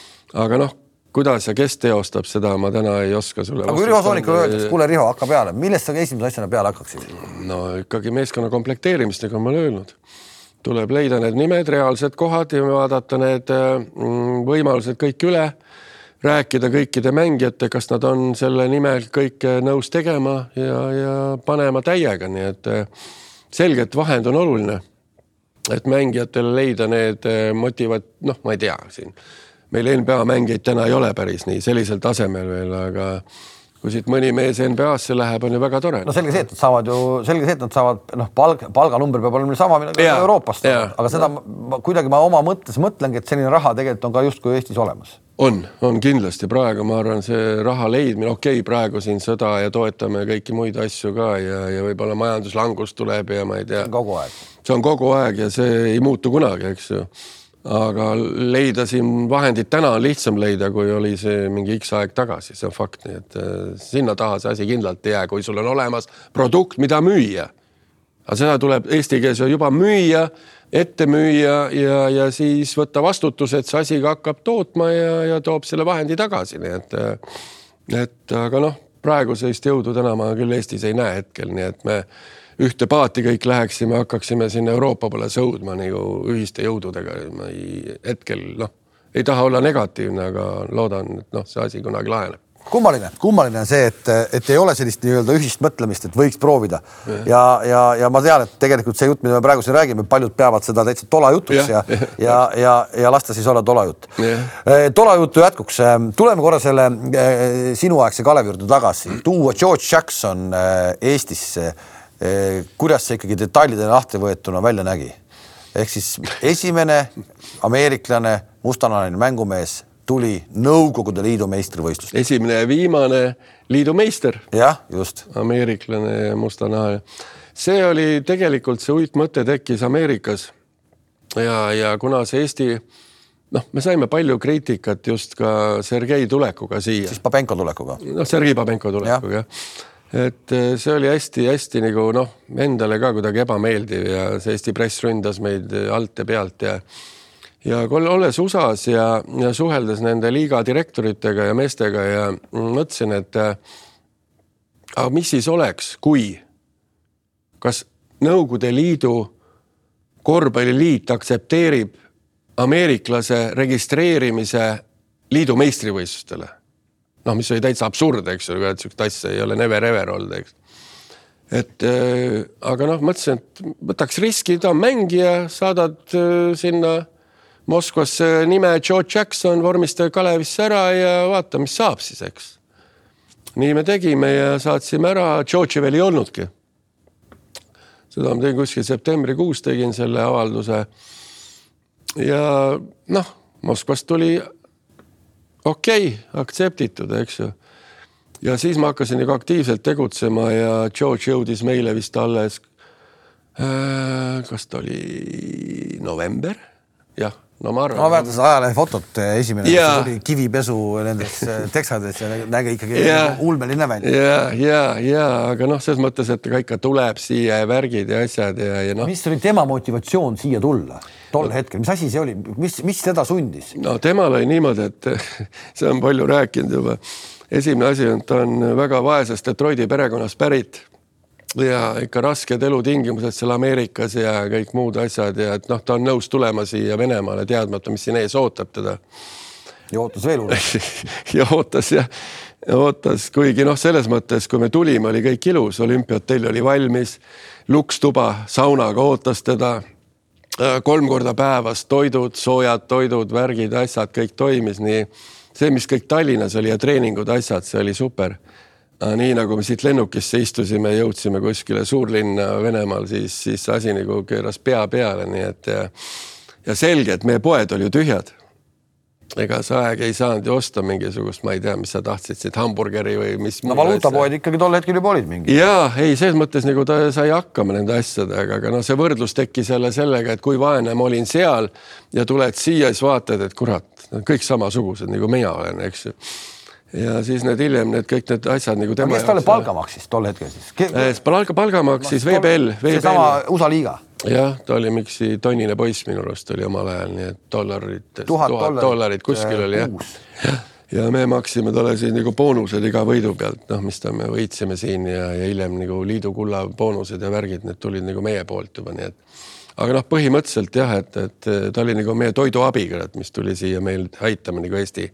aga noh, kuidas ja kes teostab seda, ma täna ei oska sulle. aga kui Riho Soonikule öeldakse, kuule Riho, hakka peale, millest sa esimese asjana peale hakkaksid? no ikkagi meeskonna komplekteerimist, nagu ma olen öelnud. tuleb leida need nimed, reaalsed kohad ja vaadata need mm, võimalused kõik üle rääkida kõikide mängijate, kas nad on selle nimel kõike nõus tegema ja, ja panema täiega, nii et eh, selge, et vahend on oluline. Et mängijatele leida need eh, motivad, noh, ma ei tea siin, meil NBA mängijaid täna ei ole päris nii sellisel tasemel veel, aga kui siit mõni mees NBA-sse läheb, on ju väga tore. no selge see, et nad saavad ju, selge see, et nad saavad noh, palk, palganumber peab olema sama, millega Euroopast, aga seda ma, kuidagi ma oma mõttes mõtlengi, et selline raha tegelikult on ka justkui Eestis olemas on, on kindlasti praegu, ma arvan, see raha leidmine, okei okay,, praegu siin sõda ja toetame kõiki muid asju ka ja, ja võib-olla majanduslangus tuleb ja ma ei tea. kogu aeg. see on kogu aeg ja see ei muutu kunagi, eks ju. aga leida siin vahendid täna on lihtsam leida, kui oli see mingi X aeg tagasi, see on fakt, nii et äh, sinna taha see asi kindlalt ei jää, kui sul on olemas produkt, mida müüa. aga seda tuleb eesti keeles juba müüa ette müüa ja, ja siis võtta vastutus, et see asi ka hakkab tootma ja, ja toob selle vahendi tagasi, nii et, et aga noh, praegu sellist jõudu täna ma küll Eestis ei näe hetkel, nii et me ühte paati kõik läheksime, hakkaksime sinna Euroopa poole sõudma nagu ühiste jõududega. ma ei, hetkel noh, ei taha olla negatiivne, aga loodan, et noh, see asi kunagi laheneb kummaline, kummaline on see, et, et ei ole sellist nii-öelda ühist mõtlemist, et võiks proovida ja, ja, ja ma tean, et tegelikult see jutt, mida me praegu siin räägime, paljud peavad seda täitsa tola jutuks ja, ja, ja, ja, ja las ta siis olla tola jutt. Eh, tola jutu jätkuks eh, tuleme korra selle eh, sinuaegse Kalevi juurde tagasi, tuua George Jackson Eestisse. kuidas see ikkagi detailidena lahti võetuna välja nägi? ehk siis esimene ameeriklane mustanahaline mängumees tuli Nõukogude Liidu meistrivõistlust. esimene ja viimane liidu meister. jah, just. ameeriklane ja mustanahaline. see oli tegelikult see uitmõte tekkis Ameerikas. ja, ja kuna see Eesti noh, me saime palju kriitikat just ka Sergei tulekuga siia. siis Pabenko tulekuga. noh, Sergei Pabenko tulekuga jah et eh, see oli hästi-hästi nagu noh, endale ka kuidagi ebameeldiv ja see Eesti press ründas meid alt ja pealt ja ja olles USA-s ja, ja suheldes nende liiga direktoritega ja meestega ja mõtlesin, et äh, aga mis siis oleks, kui, kas Nõukogude Liidu korvpalliliit aktsepteerib ameeriklase registreerimise liidu meistrivõistlustele. noh, mis oli täitsa absurd, eks ju, et sihukest asja ei ole never ever olnud, eks. et äh, aga noh, mõtlesin, et võtaks riski, ta on mängija, saadad äh, sinna Moskvasse nime Joe Jackson, vormistage Kalevisse ära ja vaata, mis saab siis, eks. nii me tegime ja saatsime ära, George'i veel ei olnudki. seda ma tegin kuskil septembrikuus, tegin selle avalduse. ja noh, Moskvast tuli okei okay,, aktseptitud, eks ju. ja siis ma hakkasin nagu aktiivselt tegutsema ja George jõudis meile vist alles äh,. kas ta oli november? jah no ma arvan. ma mäletan seda ajalehe fotot, eh, esimene yeah. oli kivipesu nendes eh, teksades ja nägi ikkagi yeah. ulmeline välja. ja, ja, ja aga noh, selles mõttes, et ta ikka tuleb siia ja värgid ja asjad ja, ja noh. mis oli tema motivatsioon siia tulla tol no. hetkel, mis asi see oli, mis, mis teda sundis? no temal oli niimoodi, et see on palju rääkinud juba. esimene asi on, ta on väga vaesest Detroiti perekonnast pärit ja ikka rasked elutingimused seal Ameerikas ja kõik muud asjad ja et noh, ta on nõus tulema siia Venemaale, teadmata, mis siin ees ootab teda. ja ootas veel hullem ja ootas jah, ootas, kuigi noh, selles mõttes, kui me tulime, oli kõik ilus, olümpiahotell oli valmis, lukstuba saunaga ootas teda. Kolm korda päevas toidud, soojad toidud, värgid, asjad, kõik toimis nii. See, mis kõik Tallinnas oli ja treeningud, asjad, see oli super nii nagu me siit lennukisse istusime, jõudsime kuskile suurlinna Venemaal, siis, siis asi nagu keeras pea peale, nii et ja, ja selge, et meie poed olid ju tühjad. ega see aeg ei saanud ju osta mingisugust, ma ei tea, mis sa tahtsid siit hamburgeri või mis. no valuutapoed ikkagi tol hetkel juba olid mingid. ja ei, selles mõttes nagu ta sai hakkama nende asjadega, aga noh, see võrdlus tekkis jälle sellega, et kui vaene ma olin seal ja tuled siia, siis vaatad, et kurat, kõik samasugused nagu mina olen, eks ju ja siis need hiljem need kõik need asjad nagu tema. kes talle palka maksis tol hetkel siis Ke...? Äh, palga, palga maksis VBL, VBL.. seesama USA liiga. jah, ta oli mingi tonnine poiss minu arust oli omal ajal, nii et dollarid, tuhat dollarit kuskil oli jah. ja me maksime talle siis nagu boonused iga võidu pealt, noh, mis ta, me võitsime siin ja, ja hiljem nagu liidu kulla boonused ja värgid, need tulid nagu meie poolt juba, nii et aga noh, põhimõtteliselt jah, et, et ta oli nagu meie toiduabiga, et mis tuli siia meil aitama nagu Eesti,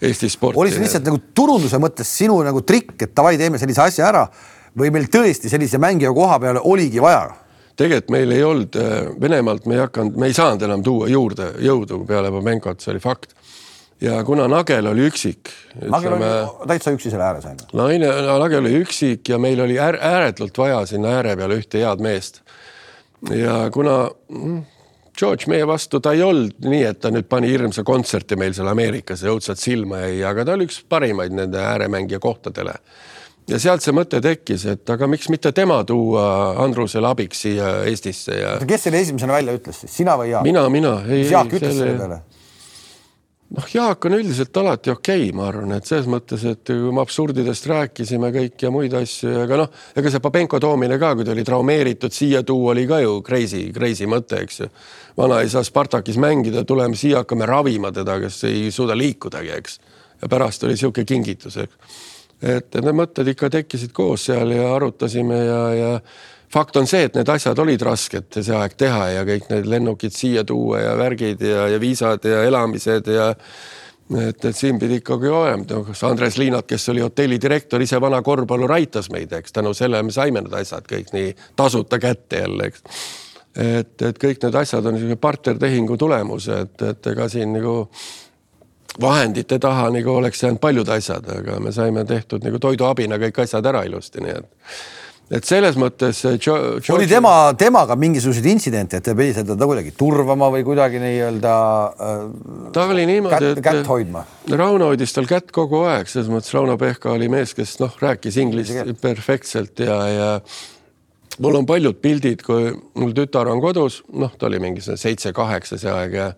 Eesti sporti. oli see lihtsalt nagu turunduse mõttes sinu nagu trikk, et davai, teeme sellise asja ära või meil tõesti sellise mängija koha peale oligi vaja? tegelikult meil ei olnud Venemaalt, me ei hakanud, me ei saanud enam tuua juurde jõudu peale Pomenkot, see oli fakt ja kuna Nagel oli üksik. Nagel oli täitsa üksi selle ääres ju. naine, Nagel oli üksik ja meil oli äär, ääretult vaja sinna ääre peale ühte head meest ja kuna mm, George meie vastu ta ei olnud nii, et ta nüüd pani hirmsa kontserti meil seal Ameerikas ja õudselt silma jäi, aga ta oli üks parimaid nende ääremängija kohtadele. ja sealt see mõte tekkis, et aga miks mitte tema tuua Andrusele abiks siia Eestisse ja. kes selle esimesena välja ütles siis, sina või Jaak? mina, mina. Jaak ütles selle peale noh, Jaak on üldiselt alati okei okay,, ma arvan, et selles mõttes, et kui me absurdidest rääkisime kõik ja muid asju, aga noh, ega see Pabenko toomine ka, kui ta oli traumeeritud siia tuua, oli ka ju crazy, crazy mõte, eks ju. vana ei saa Spartakis mängida, tuleme siia, hakkame ravima teda, kes ei suuda liikudagi, eks. ja pärast oli niisugune kingitus, eks. et need mõtted ikka tekkisid koos seal ja arutasime ja, ja fakt on see, et need asjad olid rasked see aeg teha ja kõik need lennukid siia tuua ja värgid ja, ja viisad ja elamised ja et, et siin pidi ikkagi olema, kas Andres Liinat, kes oli hotelli direktor, ise vana korvpallur aitas meid, eks tänu sellele me saime need asjad kõik nii tasuta kätte jälle, eks. et, et kõik need asjad on niisugune partnertehingu tulemus, et, et ega siin nagu vahendite taha nagu oleks jäänud paljud asjad, aga me saime tehtud nagu toiduabina kõik asjad ära ilusti, nii et et selles mõttes jo,. oli tema, temaga mingisuguseid intsidente, et te pidite teda kuidagi turvama või kuidagi nii-öelda äh,. ta oli niimoodi, et kätt hoidma. Rauno hoidis tal kätt kogu aeg, selles mõttes Rauno Pehka oli mees, kes noh, rääkis inglise perfektselt ja, ja mul on paljud pildid, kui mul tütar on kodus, noh, ta oli mingi seitse-kaheksa see aeg ja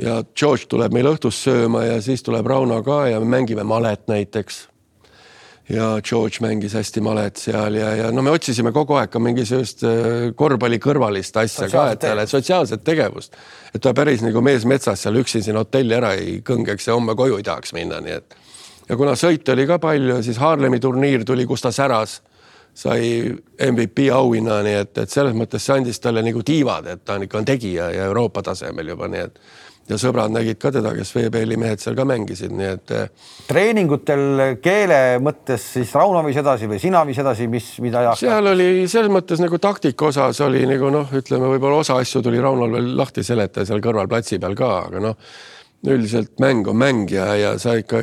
ja George tuleb meil õhtus sööma ja siis tuleb Rauno ka ja me mängime malet näiteks ja George mängis hästi malet seal ja, ja no me otsisime kogu aeg ka mingisugust äh, korvpalli kõrvalist asja ka, et talle sotsiaalset tegevust, et ta päris nagu mees metsas seal üksi siin hotelli ära ei kõngeks ja homme koju ei tahaks minna, nii et. Ja kuna sõite oli ka palju, siis Haarlemi turniir tuli, kus ta säras, sai MVP auhinna, nii et, et selles mõttes see andis talle nagu tiivad, et ta on ikka on tegija ja Euroopa tasemel juba, nii et ja sõbrad nägid ka teda, kes veepeeli mehed seal ka mängisid, nii et. Eh, treeningutel keele mõttes siis Rauno viis edasi või sina viis edasi, mis, mida Jaak? seal oli selles mõttes nagu taktika osas oli nagu noh, ütleme võib-olla osa asju tuli Raunol veel lahti seletada seal kõrval platsi peal ka, aga noh, üldiselt mäng on mäng ja, ja sa ikka,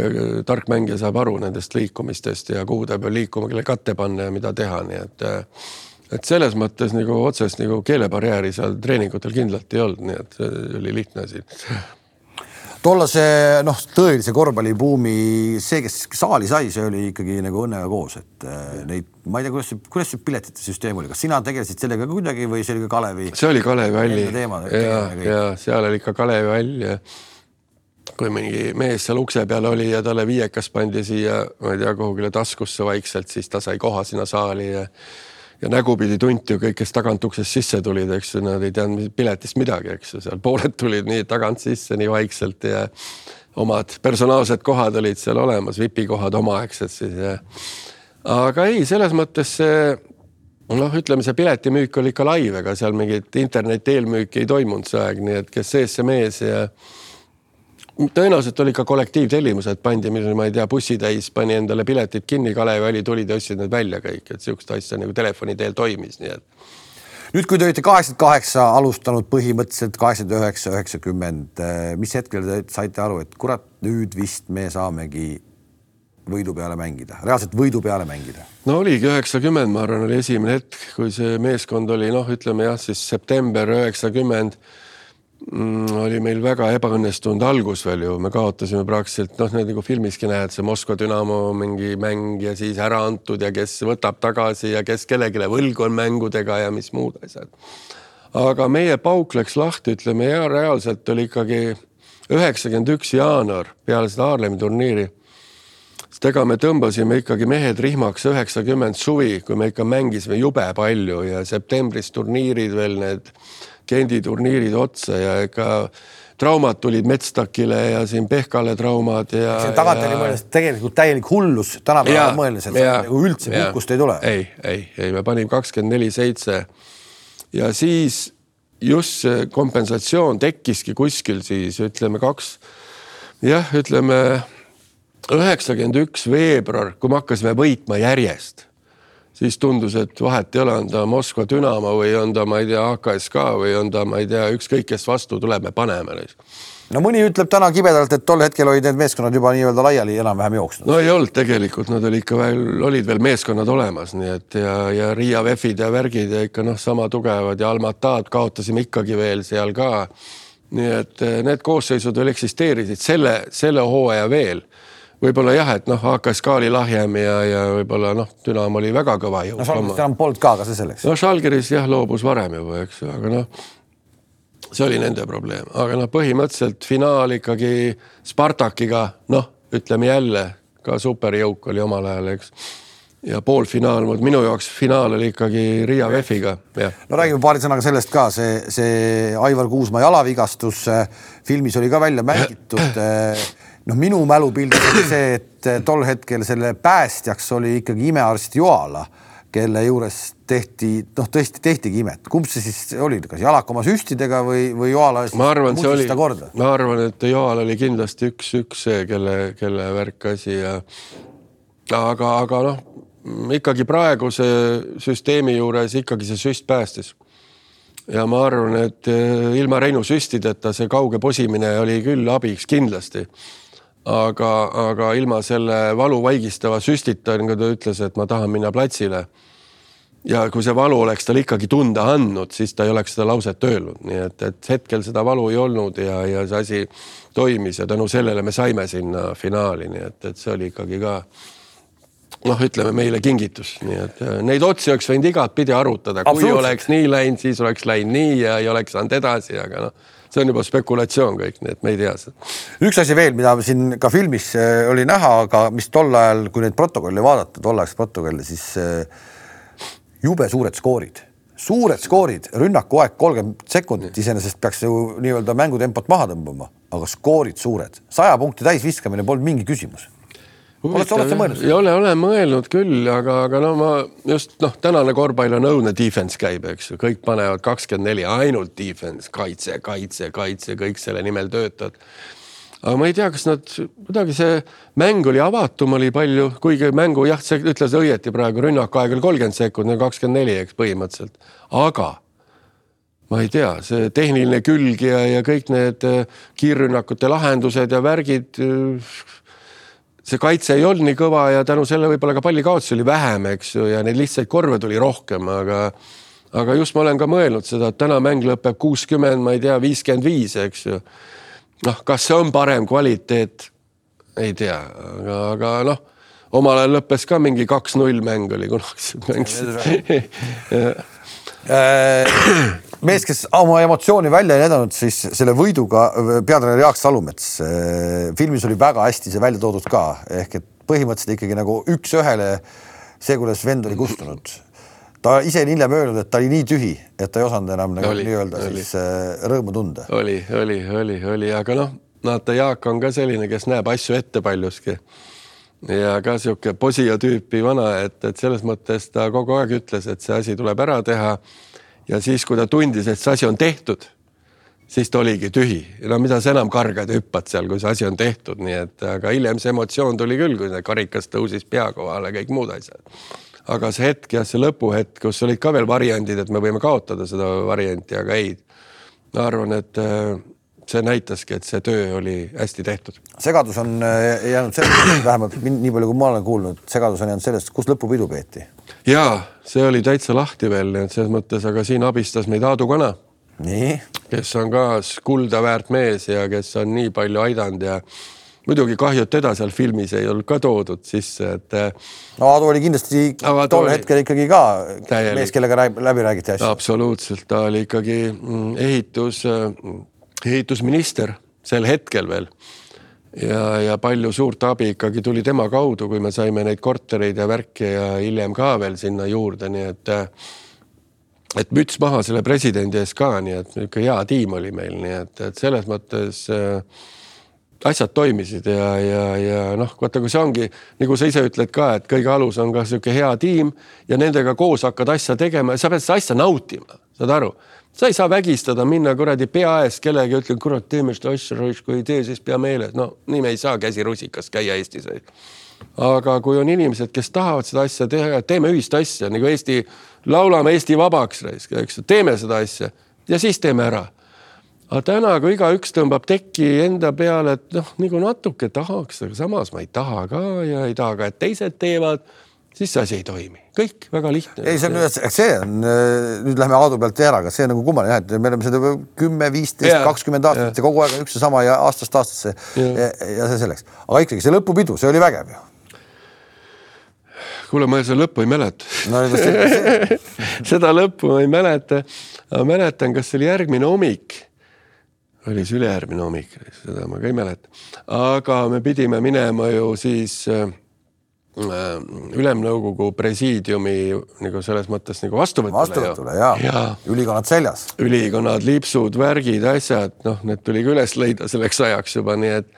tark mängija saab aru nendest liikumistest ja kuhu ta peab liikuma, kelle katte panna ja mida teha, nii et eh, et selles mõttes nagu otsest nagu keelebarjääri seal treeningutel kindlalt ei olnud, nii et see oli lihtne asi. Tollase noh, tõelise korvpallibuumi, see, kes saali sai, see oli ikkagi nagu õnnega koos, et äh, neid, ma ei tea, kuidas, kuidas see piletite süsteem oli, kas sina tegelesid sellega kuidagi või see oli ka Kalevi? see oli Kalevi Alli ja, ja seal oli ikka Kalevi All ja kui mingi mees seal ukse peal oli ja talle viiekas pandi siia, ma ei tea, kuhugile taskusse vaikselt, siis ta sai koha sinna saali ja ja nägupidi tunti ju kõik, kes tagant uksest sisse tulid, eks ju, nad ei teadnud piletist midagi, eks ju, seal pooled tulid nii tagant sisse nii vaikselt ja omad personaalsed kohad olid seal olemas, vipikohad omaaegsed siis ja. aga ei, selles mõttes see noh, ütleme, see piletimüük oli ikka live, ega seal mingit interneti eelmüüki ei toimunud see aeg, nii et kes sees, see mees ja tõenäoliselt oli ka kollektiivtellimused pandi, ma ei tea, bussitäis pani endale piletid kinni, Kalevi oli, tulid ja ostsid need välja kõik, et sihukest asja nagu telefoni teel toimis, nii et. nüüd, kui te olite kaheksakümmend kaheksa alustanud põhimõtteliselt kaheksakümmend üheksa, üheksakümmend, eh, mis hetkel te saite aru, et kurat, nüüd vist me saamegi võidu peale mängida, reaalselt võidu peale mängida? no oligi üheksakümmend, ma arvan, oli esimene hetk, kui see meeskond oli noh, ütleme jah, siis september üheksakümmend mm, oli meil väga ebaõnnestunud algus veel ju, me kaotasime praktiliselt noh, nagu filmiski näed, see Moskva Dünamo mingi mäng ja siis ära antud ja kes võtab tagasi ja kes kellelegi võlgu on mängudega ja mis muud asjad. aga meie pauk läks lahti, ütleme ja reaalselt oli ikkagi üheksakümmend üks jaanuar peale seda Haarlemi turniiri. sest ega me tõmbasime ikkagi mehed rihmaks üheksakümmend suvi, kui me ikka mängisime jube palju ja septembris turniirid veel need Gendi turniirid otsa ja ega traumad tulid Metstakile ja siin Pehkale traumad ja. tagantjärgi mõeldes tegelikult täielik hullus tänapäeval mõeldes, et ja, nagu üldse puhkust ei tule. ei, ei, ei, me panime kakskümmend neli seitse ja siis just see kompensatsioon tekkiski kuskil siis ütleme kaks, jah, ütleme üheksakümmend üks veebruar, kui me hakkasime võitma järjest, siis tundus, et vahet ei ole, on ta Moskva Dünamo või on ta, ma ei tea, AKSK või on ta, ma ei tea, ükskõik, kes vastu tuleb, me paneme neid no mõni ütleb täna kibedalt, et tol hetkel olid need meeskonnad juba nii-öelda laiali enam-vähem jooksnud. no ei olnud tegelikult, nad olid ikka veel, olid veel meeskonnad olemas, nii et ja, ja Riia VEF-id ja värgid ja ikka noh, sama tugevad ja Almatad kaotasime ikkagi veel seal ka. nii et eh, need koosseisud veel eksisteerisid selle, selle hooaja veel võib-olla jah, et noh, HKSK oli lahjem ja, ja võib-olla noh, Dünamo oli väga kõva jõud. no Žalgiris enam polnud ka, aga see selleks. no Žalgiris jah, loobus varem juba, eks ju, aga noh see oli nende probleem, aga noh, põhimõtteliselt finaal ikkagi Spartakiga, noh, ütleme jälle ka superjõuk oli omal ajal, eks. ja poolfinaal, minu jaoks finaal oli ikkagi Riia VEF-iga, no räägime paari sõnaga sellest ka, see, see Aivar Kuusma jalavigastus filmis oli ka välja mängitud. noh, minu mälupildis oli see, et tol hetkel selle päästjaks oli ikkagi imearst Joala kelle juures tehti, noh, tõesti tehtigi imet. kumb see siis oli, kas Jalak oma süstidega või, või Joala? ma arvan, see oli, ma arvan, et Joal oli kindlasti üks, üks see, kelle, kelle värk asi ja aga, aga noh, ikkagi praeguse süsteemi juures ikkagi see süst päästis. ja ma arvan, et eh, ilma Reinu süstideta see kauge posimine oli küll abiks kindlasti aga, aga ilma selle valu vaigistava süstita, nagu ta ütles, et ma tahan minna platsile. ja kui see valu oleks tal ikkagi tunda andnud, siis ta ei oleks seda lauset öelnud, nii et, et hetkel seda valu ei olnud ja, ja see asi toimis ja tänu sellele me saime sinna finaali, nii et, et see oli ikkagi ka noh, ütleme meile kingitus, nii et neid otsi oleks võinud igatpidi arutada, kui oleks nii läinud, siis oleks läinud nii ja ei oleks saanud edasi, aga noh see on juba spekulatsioon kõik, nii et me ei tea seda. üks asi veel, mida siin ka filmis äh, oli näha, aga mis tol ajal, kui neid protokolle vaadata, tolleaegseid protokolle, siis äh, jube suured skoorid, suured skoorid, rünnaku aeg kolmkümmend sekundit, iseenesest peaks ju nii-öelda mängutempot maha tõmbama, aga skoorid suured, saja punkti täisviskamine polnud mingi küsimus oled sa, oled sa mõelnud? ei ole, olen mõelnud küll, aga, aga no ma just noh, tänane korvpall on õudne defense käib, eks ju, kõik panevad kakskümmend neli, ainult defense, kaitse, kaitse, kaitse, kõik selle nimel töötavad. aga ma ei tea, kas nad kuidagi see mäng oli avatum, oli palju, kuigi mängu jah, sa ütlesid õieti praegu, rünnakuaeg oli kolmkümmend sekundit, kakskümmend neli, eks põhimõtteliselt, aga ma ei tea, see tehniline külg ja, ja kõik need äh, kiirrünnakute lahendused ja värgid see kaitse ei olnud nii kõva ja tänu selle võib-olla ka pallikaotusi oli vähem, eks ju, ja neid lihtsaid korve tuli rohkem, aga aga just ma olen ka mõelnud seda, et täna mäng lõpeb kuuskümmend, ma ei tea, viiskümmend viis, eks ju. noh, kas see on parem kvaliteet? ei tea, aga, aga noh, omal ajal lõppes ka mingi kaks-null mäng oli kunagi mäng mees, kes oma emotsiooni välja ei näidanud, siis selle võiduga peatreener Jaak Salumets. Eh, filmis oli väga hästi see välja toodud ka, ehk et põhimõtteliselt ikkagi nagu üks-ühele see, kuidas vend oli kustunud. ta ise on hiljem öelnud, et ta oli nii tühi, et ta ei osanud enam nagu nii-öelda siis eh, rõõmu tunda. oli, oli, oli, oli, aga noh, vaata Jaak on ka selline, kes näeb asju ette paljuski ja ka sihuke posija tüüpi vana, et, et selles mõttes ta kogu aeg ütles, et see asi tuleb ära teha ja siis, kui ta tundis, et see asi on tehtud, siis ta oligi tühi. no mida sa enam kargad ja hüppad seal, kui see asi on tehtud, nii et aga hiljem see emotsioon tuli küll, kui karikas tõusis pea kohale, kõik muud asjad. aga see hetk jah, see lõpuhetk, kus olid ka veel variandid, et me võime kaotada seda varianti, aga ei. ma arvan, et äh, see näitaski, et see töö oli hästi tehtud. segadus on äh, jäänud sellest, vähemalt nii palju, kui ma olen kuulnud, segadus on jäänud sellest, kus lõpupidu peeti ja see oli täitsa lahti veel, nii et selles mõttes, aga siin abistas meid Aadu Kana. kes on ka kulda väärt mees ja kes on nii palju aidanud ja muidugi kahju, et teda seal filmis ei olnud ka toodud sisse, et. no Aadu oli kindlasti tol oli... hetkel ikkagi ka täielik. mees, kellega läbi räägiti asju. absoluutselt, ta oli ikkagi mm, ehitus, mm, ehitusminister sel hetkel veel ja, ja palju suurt abi ikkagi tuli tema kaudu, kui me saime neid kortereid ja värki ja hiljem ka veel sinna juurde, nii et et müts maha selle presidendi ees ka, nii et niisugune hea tiim oli meil, nii et, et selles mõttes äh, asjad toimisid ja, ja, ja noh, vaata, kui see ongi nagu sa ise ütled ka, et kõige alus on ka niisugune hea tiim ja nendega koos hakkad asja tegema ja sa pead seda asja nautima, saad aru sa ei saa vägistada, minna kuradi pea ees kellegi, ütled, kurat, teeme seda asja, kui ei tee, siis pea meeles. no nii me ei saa käsi rusikas käia Eestis. aga kui on inimesed, kes tahavad seda asja teha, teeme ühist asja nagu Eesti, laulame Eesti vabaks, eks, teeme seda asja ja siis teeme ära. aga täna, kui igaüks tõmbab teki enda peale, et noh, nagu natuke tahaks, aga samas ma ei taha ka ja ei taha ka, et teised teevad siis see asi ei toimi, kõik väga lihtne. ei, see on nüüd, see on, nüüd lähme Aadu pealt ära, aga see on nagu kummaline jah, et me oleme seda kümme, viisteist, kakskümmend aastat ja kogu aeg on üks ja sama ja aastast aastasse. Ja, ja see selleks, aga ikkagi see lõpupidu, see oli vägev ju. kuule, ma seda lõppu ei mäleta. No, seda lõppu ma ei mäleta, ma mäletan, kas see oli järgmine hommik oli see ülejärgmine hommik, seda ma ka ei mäleta, aga me pidime minema ju siis äh, Äh, ülemnõukogu presiidiumi nagu selles mõttes nagu vastuvõtule. vastuvõtule ja, ja., ülikonnad seljas. ülikonnad, lipsud, värgid, asjad, noh, need tuli ka üles leida selleks ajaks juba, nii et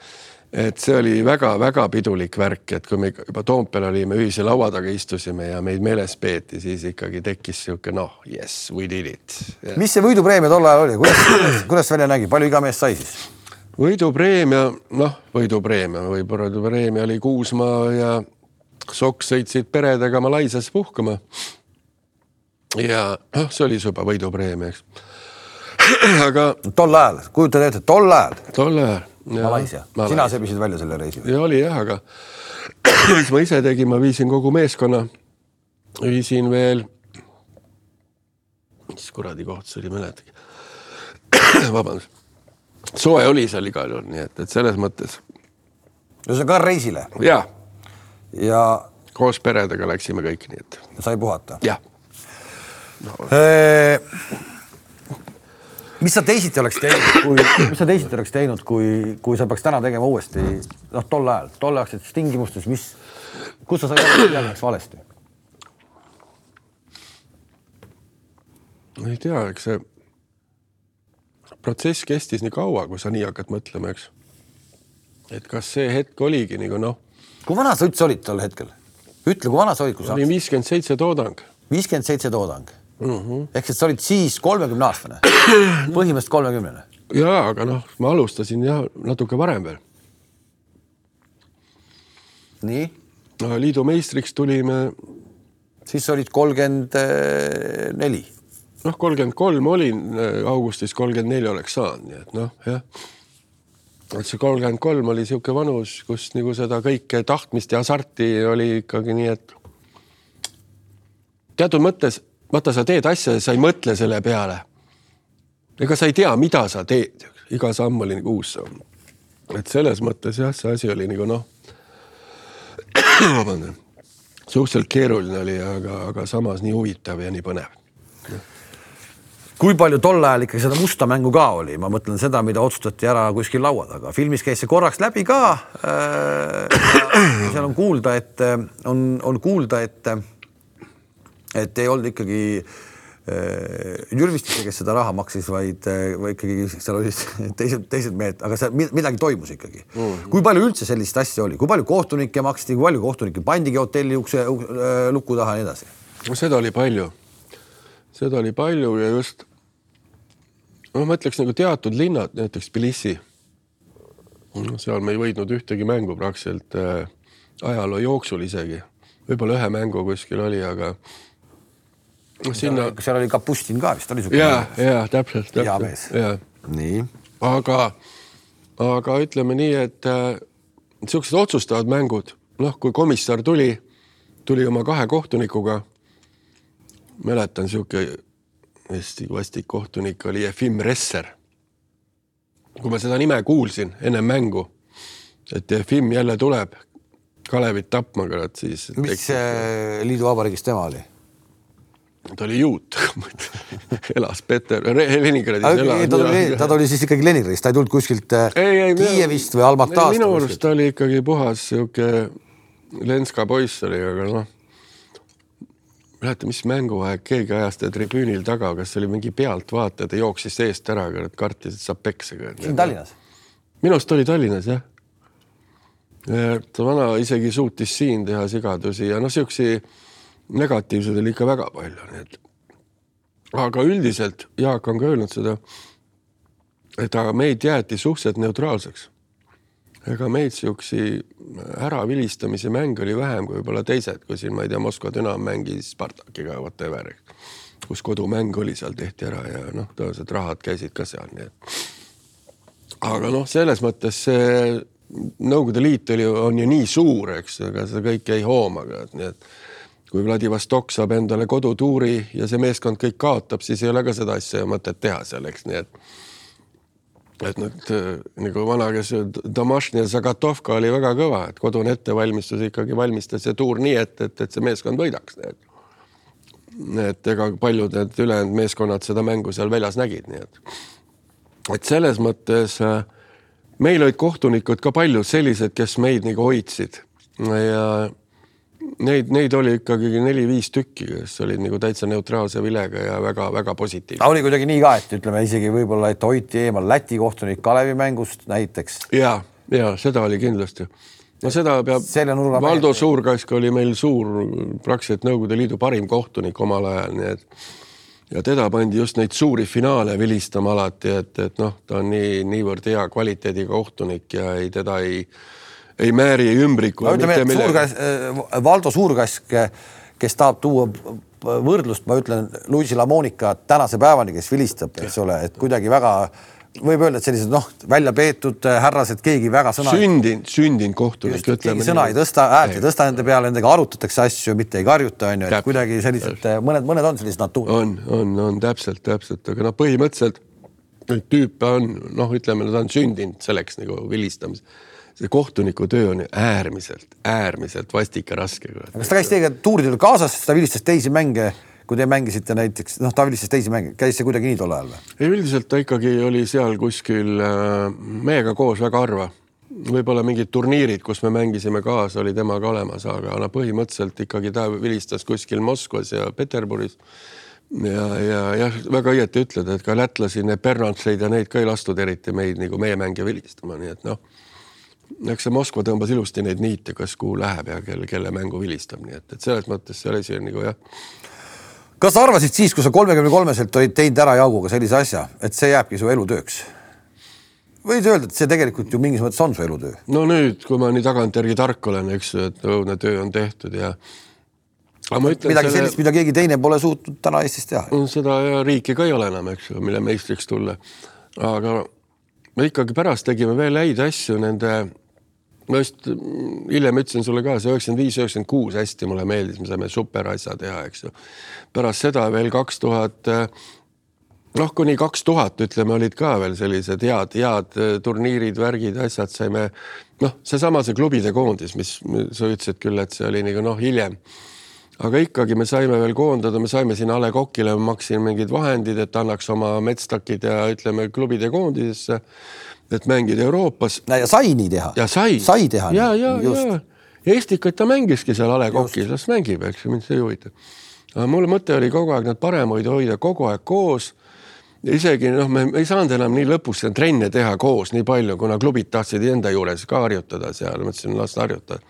et see oli väga-väga pidulik värk, et kui me juba Toompeal olime, ühise laua taga istusime ja meid meeles peeti, siis ikkagi tekkis niisugune noh, yes, we did it mis see võidupreemia tol ajal oli, kuidas, kuidas välja nägi, palju iga mees sai siis? võidupreemia, noh, võidupreemia, võidupreemia oli Kuusmaa ja Sokk sõitsid peredega Malaisiasse puhkama. ja noh, see oli juba võidupreemia, eks. aga. tol ajal, kujutad ette, tol ajal. tol ajal. Malaisia, sina sebisid välja selle reisi? oli jah, aga mis ma ise tegin, ma viisin kogu meeskonna, viisin veel, mis kuradi koht see oli, mäletagi. vabandust, soe oli seal igal juhul, nii et, et selles mõttes. ühesõnaga ka reisile? jaa ja. koos peredega läksime kõik, nii et. sai puhata? jah no.. mis sa teisiti oleks teinud, kui, mis sa teisiti oleks teinud, kui, kui sa peaks täna tegema uuesti, noh, tol ajal, tolleaegsetes tingimustes, mis, kus sa said aru, et läks valesti? ei tea, eks see protsess kestis nii kaua, kui sa nii hakkad mõtlema, eks. et kas see hetk oligi nagu noh kui vana sa üldse olid tol hetkel? ütle, kui vana sa olid, kui sa olin viiskümmend seitse toodang. viiskümmend seitse toodang mm -hmm.. ehk et sa olid siis kolmekümne aastane, põhimõtteliselt kolmekümnene. ja, aga noh, ma alustasin jah, natuke varem veel. nii? liidu meistriks tulime. siis olid kolmkümmend neli. noh, kolmkümmend kolm olin, augustis kolmkümmend neli oleks saanud, nii et noh, jah see kolmkümmend kolm oli niisugune vanus, kus nagu seda kõike tahtmist ja hasarti oli ikkagi nii, et teatud mõttes vaata, sa teed asja ja sa ei mõtle selle peale. ega sa ei tea, mida sa teed, iga samm oli nagu uus samm. et selles mõttes jah, see asi oli nagu noh, vabandust, suhteliselt keeruline oli, aga, aga samas nii huvitav ja nii põnev kui palju tol ajal ikkagi seda musta mängu ka oli, ma mõtlen seda, mida otsustati ära kuskil laua taga, filmis käis see korraks läbi ka äh,. seal on kuulda, et on, on kuulda, et, et ei olnud ikkagi äh, Jürvistise, kes seda raha maksis, vaid, vaid ikkagi seal olid teised, teised mehed, aga seal midagi toimus ikkagi mm. -hmm. kui palju üldse sellist asja oli, kui palju kohtunikke maksti, kui palju kohtunikke pandigi hotelli ukse luku taha ja nii edasi? no seda oli palju, seda oli palju ja just noh, ma ütleks nagu teatud linnad, näiteks Tbilisi. seal me ei võitnud ühtegi mängu praktiliselt äh, ajaloo jooksul isegi, võib-olla ühe mängu kuskil oli, aga noh, sinna. seal oli Kapustin ka vist oli. ja, ja täpselt, täpselt. mees. nii. aga, aga ütleme nii, et niisugused äh, otsustavad mängud, noh, kui komissar tuli, tuli oma kahe kohtunikuga. Mäletan sihuke hästi vastik kohtunik oli Jefim Resser. kui ma seda nime kuulsin enne mängu, et Jefim jälle tuleb Kalevit tapma, kurat siis. mis liiduvabariigis tema oli? ta oli juut elas Peter, Leningradis elas. ta oli, ta oli siis ikkagi Leningradis, ta ei tulnud kuskilt äh, ei, ei, Kiievist või Almatast? minu arust ta oli ikkagi puhas sihuke Lenska poiss oli, aga noh mäleta, mis mänguaeg keegi ajas ta tribüünil taga, kas see oli mingi pealtvaataja, ta jooksis eest ära, kartis, et saab peksa. siin Tallinnas? minu arust oli Tallinnas jah. ta vana isegi suutis siin teha sigadusi ja noh, siukseid negatiivseid oli ikka väga palju, nii et. aga üldiselt Jaak on ka öelnud seda, et aga meid jäeti suhteliselt neutraalseks ega meid siuksi äravilistamise mänge oli vähem kui võib-olla teised, kui siin ma ei tea, Moskva Dünam mängis Spartakiga, whatever, kus kodumäng oli, seal tehti ära ja noh, tõenäoliselt rahad käisid ka seal, nii et. aga noh, selles mõttes see Nõukogude Liit oli, on ju nii suur, eks, ega seda kõike ei hooma nii et kui Vladivostok saab endale kodutuuri ja see meeskond kõik kaotab, siis ei ole ka seda asja mõtet teha seal, eks, nii et et nüüd äh, nagu vana, kes Domašni Zagatovka oli väga kõva, et kodune ettevalmistus ikkagi valmistas see tuur nii ette, et, et see meeskond võidaks. et ega paljud need ülejäänud meeskonnad seda mängu seal väljas nägid, nii et, et selles mõttes äh, meil olid kohtunikud ka paljud sellised, kes meid nagu hoidsid ja Neid, neid oli ikkagi neli-viis tükki, kes olid nagu täitsa neutraalse vilega ja väga-väga positiivne. oli kuidagi nii ka, et ütleme isegi võib-olla, et hoiti eemal Läti kohtunik Kalevi mängust näiteks. ja, ja seda oli kindlasti. no seda peab, Valdo mehed. Suurkask oli meil suur, praktiliselt Nõukogude Liidu parim kohtunik omal ajal, nii et ja teda pandi just neid suuri finaale vilistama alati, et, et noh, ta on nii, niivõrd hea kvaliteediga kohtunik ja ei, teda ei ei määri ei ümbriku. no ütleme, et Suurkask, äh, Valdo Suurkask, kes tahab tuua võrdlust, ma ütlen, Luisi Lamonica tänase päevani, kes vilistab, eks ole, et kuidagi väga võib öelda, et sellised noh, välja peetud äh, härrased, keegi väga sõna. sündinud, sündinud kohtunik. keegi sõna ei tõsta, häält ei tõsta nende peale, nendega arutatakse asju, mitte ei karjuta, on ju, et kuidagi sellised mõned, mõned on sellised natuur. on, on, on täpselt, täpselt, aga noh, põhimõtteliselt neid tüüpe on noh, ütleme, nad on sündinud selleks nagu vilistamiseks see kohtuniku töö on äärmiselt, äärmiselt vastik ja raske. kas ta käis teiega tuuridel kaasas, ta vilistas teisi mänge, kui te mängisite näiteks, noh, ta vilistas teisi mänge, käis see kuidagi nii tol ajal või? ei, üldiselt ta ikkagi oli seal kuskil äh, meiega koos väga harva. võib-olla mingid turniirid, kus me mängisime kaasa, oli temaga olemas, aga no põhimõtteliselt ikkagi ta vilistas kuskil Moskvas ja Peterburis ja, ja jah, väga õieti ütled, et ka lätlasi, need Bernardseid ja neid ka ei lastud eriti meid nagu meie mänge vilistama, nii et noh eks see Moskva tõmbas ilusti neid niite, kas kuhu läheb ja kelle, kelle mängu vilistab, nii et, et selles mõttes see asi on nagu jah. kas sa arvasid siis, kui sa kolmekümne kolmeselt olid teinud ära Jauguga sellise asja, et see jääbki su elutööks? võid öelda, et see tegelikult ju mingis mõttes on su elutöö? no nüüd, kui ma nii tagantjärgi tark olen, eks ju, et õudne töö on tehtud ja midagi selle... sellist, mida keegi teine pole suutnud täna Eestis teha. seda riiki ka ei ole enam, eks ju, mille meistriks tulla. aga me ikkagi pärast tegime veel häid asju nende ma just hiljem ütlesin sulle ka, see üheksakümmend viis, üheksakümmend kuus hästi mulle meeldis, me saime super asja teha, eks ju. pärast seda veel kaks tuhat, noh, kuni kaks tuhat, ütleme, olid ka veel sellised head, head turniirid, värgid, asjad saime. noh, seesama see klubide koondis, mis sa ütlesid küll, et see oli nagu noh, hiljem. Aga ikkagi me saime veel koondada, me saime siin A Le Coqile, ma maksin mingid vahendid, et annaks oma metstakid ja ütleme klubide koondisesse et mängida Euroopas. ja sai nii teha. ja sai. sai teha. ja, ja, ja Eestikaid ta mängiski seal A Le Coqis, las mängib, eks ju, mind see ei huvita. aga mul mõte oli kogu aeg nad parem hoida, hoida kogu aeg koos. isegi noh, me ei saanud enam nii lõpus trenne teha koos nii palju, kuna klubid tahtsid enda juures ka harjutada seal, mõtlesin las harjutada.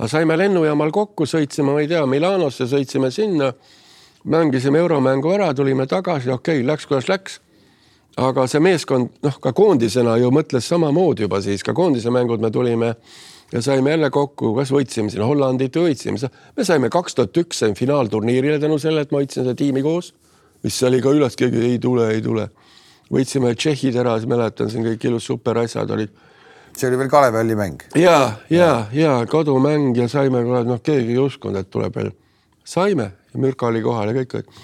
Aga saime lennujaamal kokku, sõitsime, ma ei tea, Milanosse, sõitsime sinna, mängisime euromängu ära, tulime tagasi, okei okay,, läks kuidas läks aga see meeskond noh, ka koondisena ju mõtles samamoodi juba siis ka koondise mängud me tulime ja saime jälle kokku, kas võitsime siin Hollandit või võitsime, me saime kaks tuhat üks sain finaalturniirile tänu sellele, et ma hoidsin seda tiimi koos, mis oli ka üles, keegi ei tule, ei tule. võitsime Tšehhid ära, mäletan siin kõik ilus super asjad olid. See oli veel Kalevi halli mäng. ja, ja, ja kodumäng ja saime, noh, keegi ei uskunud, et tuleb veel. saime Mürka oli kohal ja kõik, kõik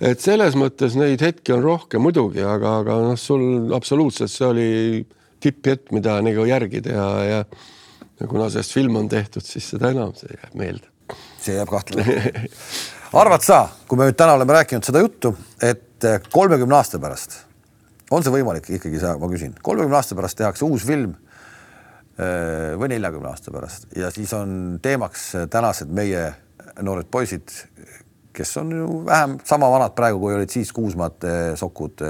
et selles mõttes neid hetki on rohkem muidugi, aga, aga noh, sul absoluutselt see oli tipphetk, mida nagu järgida ja, ja, ja kuna sellest film on tehtud, siis seda enam see jääb meelde. see jääb kahtlemata arvad sa, kui me nüüd täna oleme rääkinud seda juttu, et kolmekümne aasta pärast on see võimalik ikkagi, sa, ma küsin, kolmekümne aasta pärast tehakse uus film või neljakümne aasta pärast ja siis on teemaks tänased meie noored poisid, kes on ju vähem sama vanad praegu, kui olid siis Kuusmaad, Sokud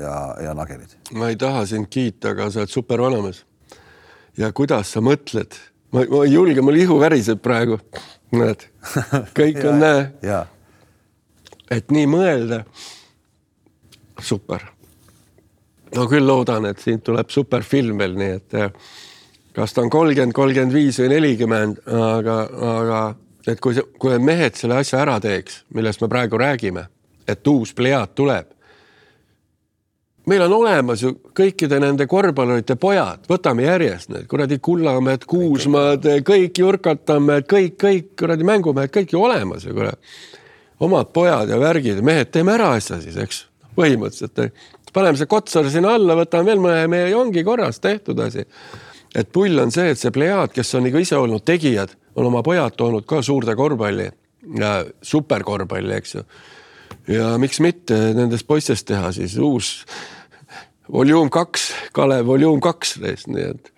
ja, ja Nagerid. ma ei taha sind kiita, aga sa oled super vanamees. ja kuidas sa mõtled, ma, ei julge, mul ihu väriseb praegu. näed, kõik on näe. et nii mõelda. super. no küll loodan, et siit tuleb superfilm veel, nii et kas ta on kolmkümmend, kolmkümmend viis või nelikümmend, aga, aga et kui, kui mehed selle asja ära teeks, millest me praegu räägime, et uus plejaad tuleb. meil on olemas ju kõikide nende korvpallurite pojad, võtame järjest need kuradi Kullamäed, Kuusmaad, kõik Jurkatamäed, kõik, kõik kuradi mängumehed, kõik ju olemas ju kurat. omad pojad ja värgid, mehed, teeme ära asja siis, eks, põhimõtteliselt. paneme see Kotsar sinna alla, võtame veel mõne mehe ongi korras tehtud asi. Et pull on see, et see plejaad, kes on nagu ise olnud tegijad on oma pojad toonud ka suurde korvpalli, superkorvpalli, eks ju. ja miks mitte nendest poistest teha siis uus volüüm kaks, Kalev volüüm kaks, nii et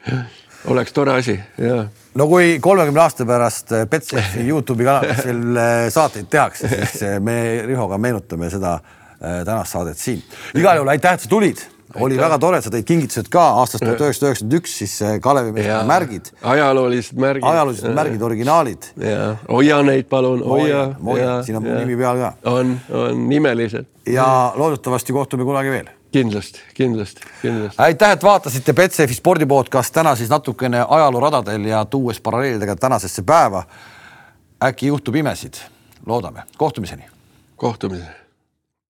oleks tore asi ja. no kui kolmekümne aasta pärast Betsafe Youtube'i kanalis veel äh, saateid tehakse, siis äh, me Rihoga meenutame seda äh, tänast saadet siin. igal juhul aitäh, et sa tulid oli väga tore, sa tõid kingitused ka aastast tuhat üheksasada üheksakümmend üks, siis Kalevi meeskonna märgid. ajaloolised märgid. ajaloolised märgid, originaalid. ja hoia neid palun, hoia. siin on mu nimi peal ka. on, on nimelised. ja loodetavasti kohtume kunagi veel kindlasti, kindlasti, kindlasti. aitäh, et vaatasite Betsafe spordipodcast täna siis natukene ajalooradadel ja tuues paralleelidega tänasesse päeva. äkki juhtub imesid, loodame, kohtumiseni. kohtumiseni